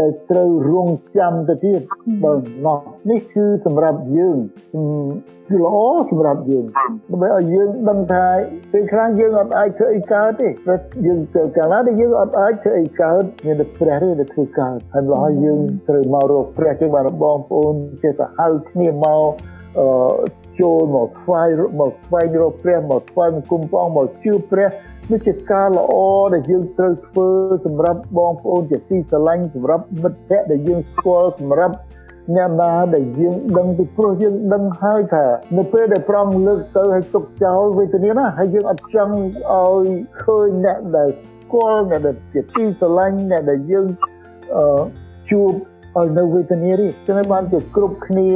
ដែលត្រូវរងចាំទៅទៀតបើណោះនេះគឺសម្រាប់យើងគឺល្អសម្រាប់យើងដើម្បីឲ្យយើងដឹងថាពេលខ្លះយើងអត់អាចធ្វើអីកើតទេតែយើងទៅកាលណាដែលយើងអត់អាចធ្វើអីកើតមានតែព្រះទេដែលធ្វើកើតហើយម្ល៉េះយើងត្រូវមករកព្រះជាបានបងប្អូនចេះតែហៅគ្នាមកអឺ ចូលមកស្វែងមកស្វែងរកព្រះមកស្វែងគុំព្រះអង្គមកជឿព្រះនេះជាការល្អដែលយើងត្រូវធ្វើសម្រាប់បងប្អូនជាទីស្រឡាញ់សម្រាប់មិត្តភ័ក្តិដែលយើងស្គាល់សម្រាប់អ្នកណាដែលយើងដឹងពីព្រោះយើងដឹងហើយថានៅពេលដែលប្រងលើកទៅឲ្យទុកចោលវេទនាណាហើយយើងអត់ចង់ឲ្យឃើញអ្នកដែលស្គាល់អ្នកដែលជាទីស្រឡាញ់អ្នកដែលយើងអឺជួប ឲ្យនៅវេទនានេះចឹងបានជាគ្រប់គ្នា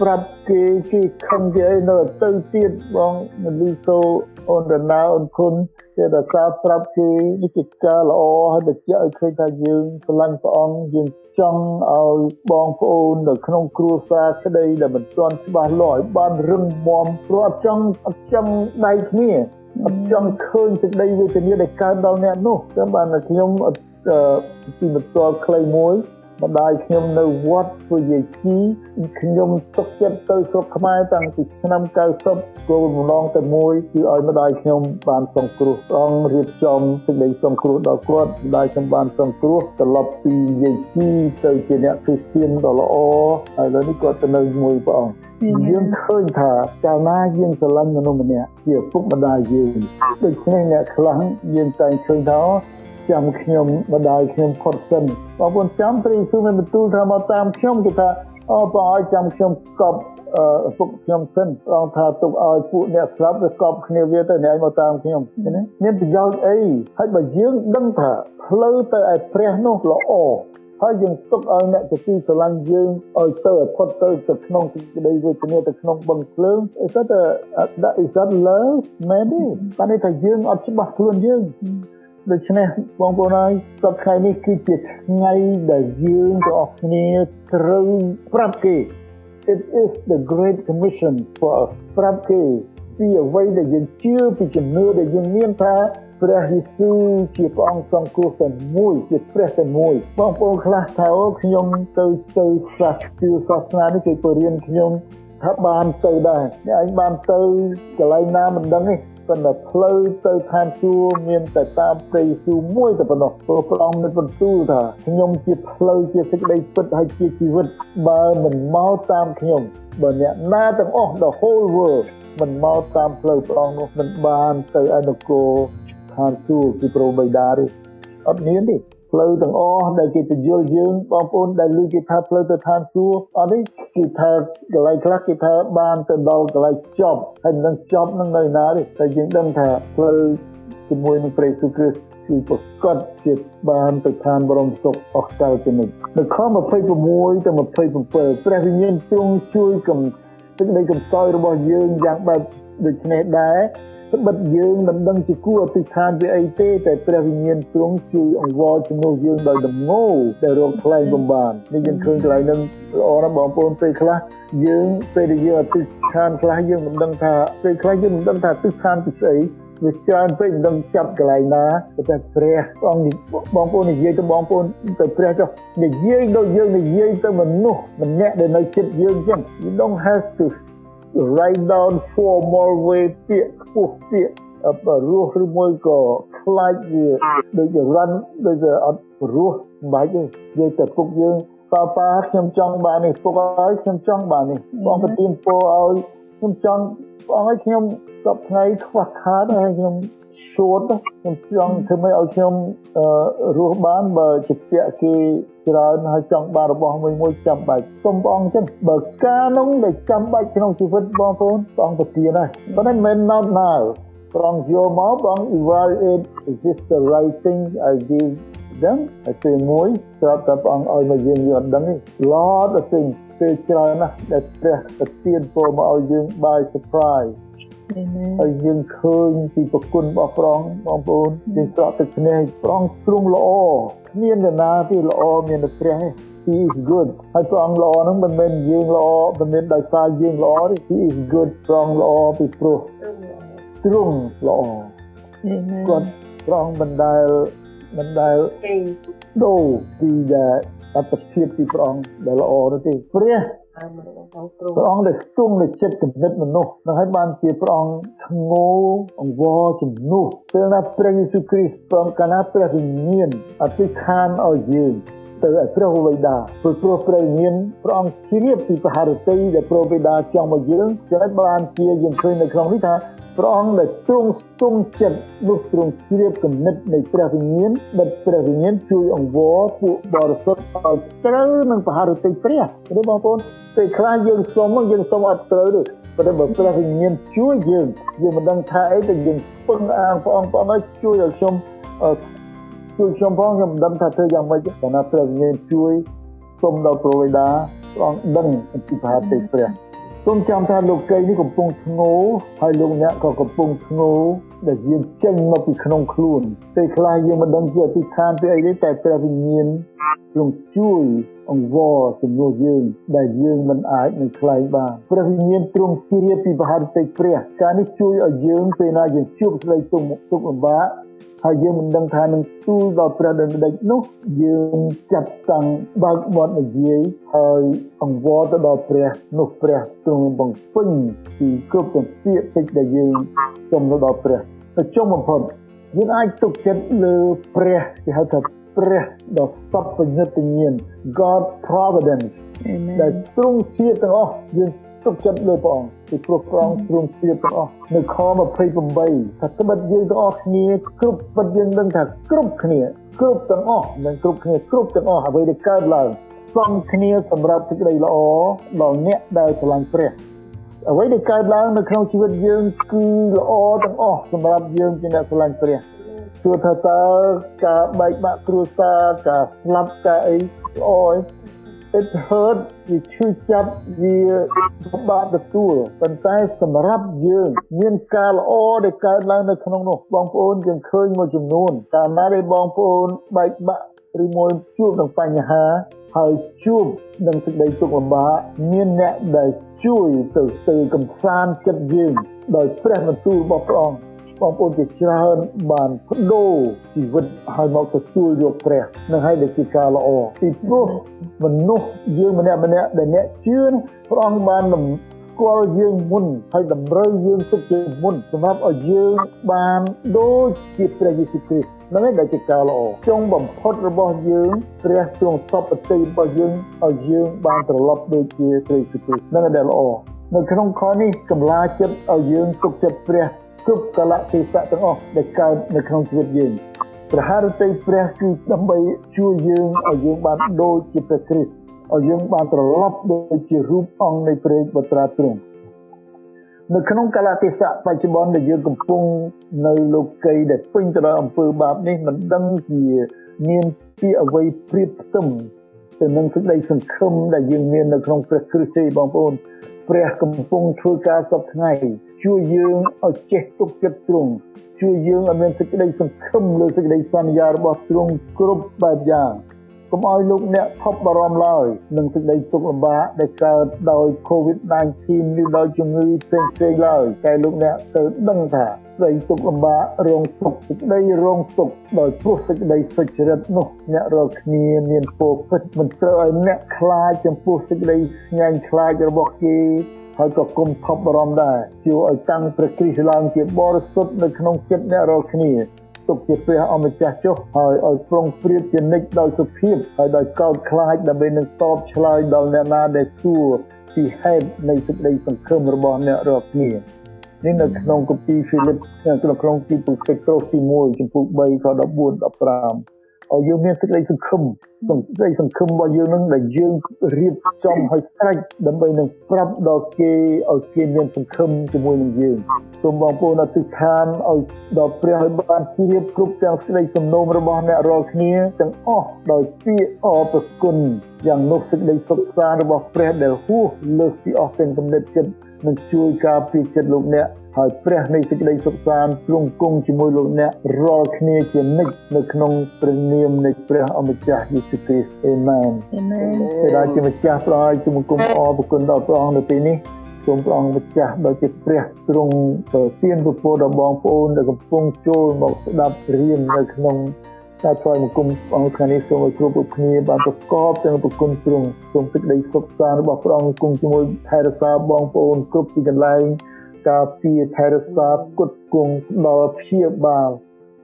ប្រាប់គេគេខំគេឲ្យនៅទៅទៀតបងលីសូអូនរណាអូនគុណជាតែសារប្រាប់គេនេះជាការល្អហើយបញ្ជាក់ឲ្យឃើញថាយើងស្រឡាញ់ព្រះអង្គយើងចង់ឲ្យបងប្អូននៅក្នុងគ្រួសារក្តីដែលមិនទាន់ច្បាស់លាស់ឲ្យបានរឹងមាំព្រោះអត់ចង់អត់ចង់ដៃគ្នាអត់ចង់ឃើញសេចក្តីវេទនាដែលកើតដល់អ្នកនោះចឹងបានខ្ញុំពីបន្ទាល់ខ្លីមួយ ម្ដាយខ្ញុំនៅវត្តធ្វើយាយជីខ្ញុំសុខចិត្តទៅស្រុកខ្មែរតាំងពីឆ្នាំ90គោលបំណងតែមួយគឺឲ្យម្ដាយខ្ញុំបានសង្គ្រោះព្រះអង្គរៀបចំសេចក្តីសង្គ្រោះដល់គាត់ម្ដាយខ្ញុំបានសង្គ្រោះត្រឡប់ពីយាយជីទៅជាអ្នកគ្រីស្ទានដ៏ល្អហើយឥឡូវនេះគាត់ទៅនៅជាមួយព្រះអង្គយើងឃើញថាកាលណាយើងស្រឡាញ់មនុស្សម្នាក់ជាពុកម្ដាយយើងដូច្នេះអ្នកខ្លះយើងតែងឃើញថា ចាំខ្ញុំម្ដាយខ្ញុំផុតសិនបងប្អូនចាំស្រីស៊ូមានបន្ទូលថាមកតាមខ្ញុំគេថាអូបងឲ្យចាំខ្ញុំកប់ឪពុកខ្ញុំសិនបងថាទុកឲ្យពួកអ្នកស្លាប់វាកប់គ្នាវាទៅអ្នកមកតាមខ្ញុំណាមានប្រយោជន៍អីហើយបើយើងដឹងថាផ្លូវទៅឲ្យព្រះនោះល្អហើយយើងទុកឲ្យអ្នកជាទីស្រឡាញ់យើងឲ្យទៅផុតទៅទៅក្នុងសេចក្តីវេទនាទៅក្នុងបឹងភ្លើងអីទៅដាក់ is that love មែនទេតែនេះថាយើងអត់ច្បាស់ខ្លួនយើង ដូច្នេះបងប្អូនហើយសប្តាហ៍នេះគឺជាថ្ងៃដែលយើងទាំងអស់គ្នាត្រូវប្រាប់គេ It is the great commission for us ប្រាប់គេពីអ្វីដែលយើងជឿពីជំនឿដែលយើងមានថាព្រះយេស៊ូវជាព្រះអង្គសង្គ្រោះតែមួយជាព្រះតែមួយបងប្អូនខ្លះថាអូខ្ញុំទៅទៅសាសជឿសាសនានេះគេពរៀនខ្ញុំថាបានទៅដែរអ្នកឯងបានទៅកន្លែងណាមិនដឹងទេ ប៉ុន្តែផ្លូវទៅឋានសួគ៌មានតែតាមព្រះយេស៊ូវមួយតែប៉ុណ្ណោះព្រោះព្រះអង្គមានបន្ទូលថាខ្ញុំជាផ្លូវជាសេចក្តីពិតហើយជាជីវិតបើមិនមកតាមខ្ញុំបើអ្នកណាទាំងអស់ the whole world មិនមកតាមផ្លូវព្រះអង្គនោះមិនបានទៅអនុគរឋានសួគ៌គឺព្រះបិតាទេអត់មានទេ ផ្លូវទាំងអស់ដែលគេទៅយល់យើងបងប្អូនដែលឮគេថាផ្លូវទៅឋានសួគ៌អត់នេះគេថាកន្លែងខ្លះគេថាបានទៅដល់កន្លែងចប់ហើយនឹងចប់នឹងនៅណាទេតែយើងដឹងថាផ្លូវជាមួយនឹងព្រះយេស៊ូវគ្រីស្ទគឺប្រកាសជាបានទៅឋានបរមសុខអស់កលទៅនេះនៅខ26ទៅ27ព្រះវិញ្ញាណទ្រង់ជួយកំសេចក្តីកំសោយរបស់យើងយ៉ាងបែបដូចនេះដែរ ត្បិតយើងមិនដឹងជាគួរអធិដ្ឋានពីអីទេតែព្រះវិញ្ញាណទ្រង់ជួយអង្វរជំនួសយើងដោយដំណោដែលរកថ្លែងបំបាននេះយើងឃើញកន្លែងនឹងល្អណាស់បងប្អូនពេលខ្លះយើងពេលដែលយើងអធិដ្ឋានខ្លះយើងមិនដឹងថាពេលខ្លះយើងមិនដឹងថាអធិដ្ឋានពីស្អីវាច្រើនពេកមិនដឹងចាប់កន្លែងណាតែព្រះអង្គបងប្អូននិយាយទៅបងប្អូនទៅព្រះចុះនិយាយដូចយើងនិយាយទៅមនុស្សម្នាក់ដែលនៅជិតយើងចឹង you don't have to write down formal way ពាក្យខ្ពស់ពាក្យបរោះឬមួយក៏ខ្លាចវាដូចជារ៉ាន់ដូចជាអត់រស់មិនបាច់ទេនិយាយទៅពុកយើងប៉ាប៉ាខ្ញុំចង់បាននេះពុកឲ្យខ្ញុំចង់បាននេះបងប្រទានពរឲ្យ ខ្ញុំចង់បងឲ្យខ្ញុំសពថ្ងៃខ្វះខាតហើយខ្ញុំសួតខ្ញុំចង់ធ្វើម៉េចឲ្យខ្ញុំរស់បានបើជាពាក់គេច្រើនហើយចង់បានរបស់មួយមួយចាំបាច់សូមព្រះអង្គចឹងបើការនោះដែលចាំបាច់ក្នុងជីវិតបងប្អូនព្រះអង្គប្រទានហើយប៉ុន្តែមិន not now ព្រះអង្គយកមកព្រះអង្គ evaluate is this the right thing I give them ហើយពេលមួយស្រាប់តែព្រះអង្គឲ្យមកយើងយើងអត់ដឹងទេ lot of things ពេលច្រើនណាស់ដែលព្រះប្រទានពរមកឲ្យយើង by surprise ហើយយើងឃើញពីប្រគុណរបស់ព្រះអង្គបងប្អូនយើងស្រក់ទឹកភ្នែកព្រះអង្គទ្រង់ល្អគ្មាននរណាទីល្អមានតែព្រះទេ He is good ហើយព្រះអង្គល្អហ្នឹងមិនមែនយើងល្អមិនមែនដោយសារយើងល្អទេ He is good ព្រះអង្គល្អពីព្រោះទ្រង់ល្អគាត់ព្រះអង្គមិនដែល មិនដែលដូរពីដែលអត្តភាពពីព្រះអង្គដែលល្អនោះទេព្រះព្រះអង្គដែលស្ទង់នៅចិត្តគំនិតមនុស្សនឹងឲ្យបានជាព្រះអង្គធ្ងោអង្វរជំនួសពេលណាព្រះយេស៊ូវគ្រីស្ទព្រះកាលណាព្រះវិញ្ញាណអធិដ្ឋានឲ្យយើង ទៅឲ្យព្រះវេដាព្រោះព្រោះព្រះវិញ្ញាណព្រះអង្គជ្រាបពីបហារតីដែលព្រះវេដាចង់មកយើងចឹងបានជាយើងឃើញនៅក្នុងនេះថាព្រះអង្គដែលទ្រង់ស្ទង់ចិត្តនោះទ្រង់ជ្រាបគំនិតនៃព្រះវិញ្ញាណដែលព្រះវិញ្ញាណជួយអង្វរពួកបរិសុទ្ធឲ្យត្រូវនឹងបហារតីព្រះទេបងប្អូនពេលខ្លះយើងសុំយើងសុំអត់ត្រូវទេប៉ុន្តែបើព្រះវិញ្ញាណជួយយើងយើងមិនដឹងថាអីតែយើងពឹងអាងព្រះអង្គព្រះអង្គឲ្យជួយឲ្យខ្ញុំ ជួយខ្ញុំផងខ្ញុំមិនដឹងថាធ្វើយ៉ាងម៉េចប៉ុន្តែព្រះវិញ្ញាណជួយសុំដល់ព្រះវេដាព្រះអង្គដឹងអំពីបហារតីព្រះសូមចាំថាលោកីនេះកំពុងធ្ងោហើយលោកអ្នកក៏កំពុងធ្ងោដែលយើងចេញមកពីក្នុងខ្លួនពេលខ្លះយើងមិនដឹងជាអធិដ្ឋានពីអីទេតែព្រះវិញ្ញាណទ្រង់ជួយអង្វរជំនួសយើង ដែលយើងមិនអាចនឹងខ្លែងបានព្រះវិញ្ញាណទ្រង់ជ្រាបពីបហារតិព្រះ ការនេះជួយឲ្យយើងពេលណាយើងជួបស្ដីទុកទុកលំបាក ហើយយើងមិនដឹងថានឹងទូលដល់ព្រះដ៏ដេចនោះយើងចាត់តាំងបើកមាត់និយាយហើយអង្វរទៅដល់ព្រះនោះព្រះទ្រង់បង្ពេញពីគ្រប់ទាំងពាក្យពេចន៍ដែលយើងសុំទៅដល់ព្រះទៅចុងបំផុតយើងអាចទុកចិត្តលើព្រះគេហៅថាព្រះដ៏សពញ្ញត្តិញ្ញាណ God Providence ដែលទ្រង់ជាទាំងអស់យើង ទុកចិត្តលើព្រះអង្គពីព្រោះព្រះអង្គទ្រង់ជាទាំងអស់នៅខ28ថាត្បិតយើងទាំងអស់គ្នាគ្រប់ពិតយើងដឹងថាគ្រប់គ្នាគ្រប់ទាំងអស់និងគ្រប់គ្នាគ្រប់ទាំងអស់អ្វីដែលកើតឡើងសំគ្នាសម្រាប់សេចក្តីល្អដល់អ្នកដែលស្រឡាញ់ព្រះអ្វីដែលកើតឡើងនៅក្នុងជីវិតយើងគឺល្អទាំងអស់សម្រាប់យើងជាអ្នកស្រឡាញ់ព្រះសួរថាតើការបែកបាក់គ្រួសារការស្លាប់ការអីល្អឯង it hurt វាឈឺចាប់វាពិបាកទទួលប៉ុន្តែសម្រាប់យើងមានការល្អដែលកើតឡើងនៅក្នុងនោះបងប្អូនយើងឃើញមួយចំនួនកាលណាដែលបងប្អូនបែកបាក់ឬមួយជួបនឹងបញ្ហាហើយជួបនឹងសេចក្តីទុក្ខលំបាកមានអ្នកដែលជួយទៅទៅកំសាន្តចិត្តយើងដោយព្រះបន្ទូលរបស់ព្រះអង្គ បងប្អូនជាច្រើនបានបដូរជីវិតឲ្យមកទទួលយកព្រះនឹងឲ្យដែលជាការល្អពីព្រោះមនុស្សយើងម្នាក់ម្នាក់ដែលអ្នកជឿព្រះអង្គបានស្គាល់យើងមុនហើយតម្រូវយើងទុកជាមុនសម្រាប់ឲ្យយើងបានដូចជាព្រះយេស៊ូវគ្រីស្ទនឹងឯងដែលជាការល្អចុងបំផុតរបស់យើងព្រះទ្រង់សពប្រតិរបស់យើងឲ្យយើងបានត្រឡប់ដូចជាព្រះយេស៊ូវគ្រីស្ទនឹងដែលល្អនៅក្នុងខនេះកម្លាចិត្តឲ្យយើងទុកចិត្តព្រះ គ្រប់កលៈទេសៈទាំងអស់ដែលកើតនៅក្នុងជីវិតយើងព្រះハរតីព្រះគឺដើម្បីជួយយើងឲ្យយើងបានដូចជាព្រះគ្រីស្ទឲ្យយើងបានត្រឡប់ដូចជារូបអង្គនៃព្រះបត្រាទ្រង់នៅក្នុងកលៈទេសៈបច្ចុប្បន្នដែលយើងកំពុងនៅលោកីដែលពេញទៅដោយអំពើបាបនេះមិនដឹងជាមានពីអ្វីព្រៀបផ្ទឹមទៅនឹងសេចក្តីសង្ឃឹមដែលយើងមាននៅក្នុងព្រះគ្រីស្ទទេបងប្អូន ព្រះកំពុងធ្វើការសពថ្ងៃជួយយើងឲ្យចេះទុកចិត្តទ្រង់ជួយយើងឲ្យមានសេចក្តីសង្ឃឹមលើសេចក្តីសន្យារបស់ទ្រង់គ្រប់បែបយ៉ាងកុំឲ្យលោកអ្នកថប់បារម្ភឡើយនឹងសេចក្តីទុក្ខលំបាកដែលកើតដោយ COVID-19 ឬដោយជំងឺផ្សេងៗឡើយតែលោកអ្នកត្រូវដឹងថា សេចក្តីទុក្ខលំបាករងទុក្ខសេចក្តីរងទុក្ខដោយព្រោះសេចក្តីសុចរិតនោះអ្នករាល់គ្នាមានពោពិតមិនត្រូវឲ្យអ្នកខ្លាចចំពោះសេចក្តីស្ញែងខ្លាចរបស់គេហើយក៏គុំថប់បារម្ភដែរជួយឲ្យតាំងព្រះគ្រីស្ទឡើងជាបរិសុទ្ធនៅក្នុងចិត្តអ្នករាល់គ្នាទុកជាព្រះអម្ចាស់ចុះហើយឲ្យប្រុងប្រៀបជានិច្ចដោយសុភាពហើយដោយកោតខ្លាចដើម្បីនឹងតបឆ្លើយដល់អ្នកណាដែលសួរពីហេតុនៃសេចក្តីសង្ឃឹមរបស់អ្នករាល់គ្នា នេះនៅក្នុងគម្ពីរហ្វីលីបក្នុងក្នុងទីពុពេត្រុសទី1ចំពុក3ខ14 15ឲ្យយើងមានសេចក្តីសង្ឃឹមសង្ក្តីសង្ឃឹមរបស់យើងនឹងដែលយើងរៀបចំឲ្យស្រេចដើម្បីនឹងប្រាប់ដល់គេឲ្យគេមានសង្ឃឹមជាមួយនឹងយើងសូមបងប្អូនអធិដ្ឋានឲ្យដល់ព្រះឲ្យបានជ្រាបគ្រប់ទាំងសេចក្តីសំណូមរបស់អ្នករាល់គ្នាទាំងអស់ដោយពាក្យអរព្រគុណយ៉ាងនោះសេចក្តីសុខសាន្តរបស់ព្រះដែលហួសលើសពីអស់ទាំងគំនិតចិត្ត នឹងជួយការពារចិត្តលោកអ្នកហើយព្រះនៃសេចក្តីសុខសាន្តទ្រង់គង់ជាមួយលោកអ្នករាល់គ្នាជានិច្ចនៅក្នុងព្រះនាមនៃព្រះអម្ចាស់យេស៊ូវគ្រីស្ទអេមែនអេមែនព្រះដែលជាម្ចាស់ព្រះហើយជំនុំអរព្រគុណដល់ព្រះអង្គនៅពេលនេះសូមព្រះអង្គម្ចាស់ដោយជាព្រះទ្រង់ទានពពរដល់បងប្អូនដែលកំពុងចូលមកស្ដាប់រៀននៅក្នុង ការថ្វាយបង្គំអង្គថ្ងៃនេះសូមឲ្យគ្រប់គ្រប់គ្នាបានប្រកបទាំងប្រគុណទ្រង់សូមសេចក្តីសុខសាន្តរបស់ព្រះអង្គគង់ជាមួយថែរក្សាបងប្អូនគ្រប់ទីកន្លែងការពារថែរក្សាគុតគង់ដល់ព្យាបាល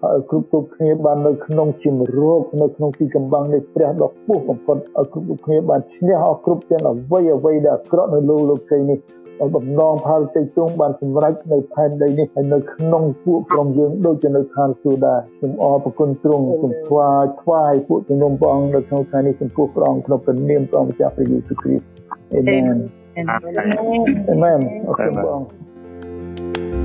ហើយគ្រប់គ្រប់គ្នាបាននៅក្នុងជំរកនៅក្នុងទីកំបាំងនៃព្រះដ៏ខ្ពស់បំផុតឲ្យគ្រប់គ្រប់គ្នាបានឈ្នះអស់គ្រប់ទាំងអ្វីអ្វីដែលអាក្រក់នៅលើលោកីនេះ ឲ្យបំណងផលតិចទងបានសម្រេចនៅផែនដីនេះហើយនៅក្នុងពួកក្រុមយើងដូចជានៅឋានសួគ៌ដែរខ្ញុំអរព្រគុណទ្រង់សូមថ្វាយថ្វាយពួកជំនុំព្រះអង្គនៅក្នុងថ្ងៃនេះចំពោះព្រះអង្គក្នុងព្រះនាមព្រះម្ចាស់ព្រះយេស៊ូវគ្រីស្ទអេមែនអេមែនអរគុណព្រះអង្គ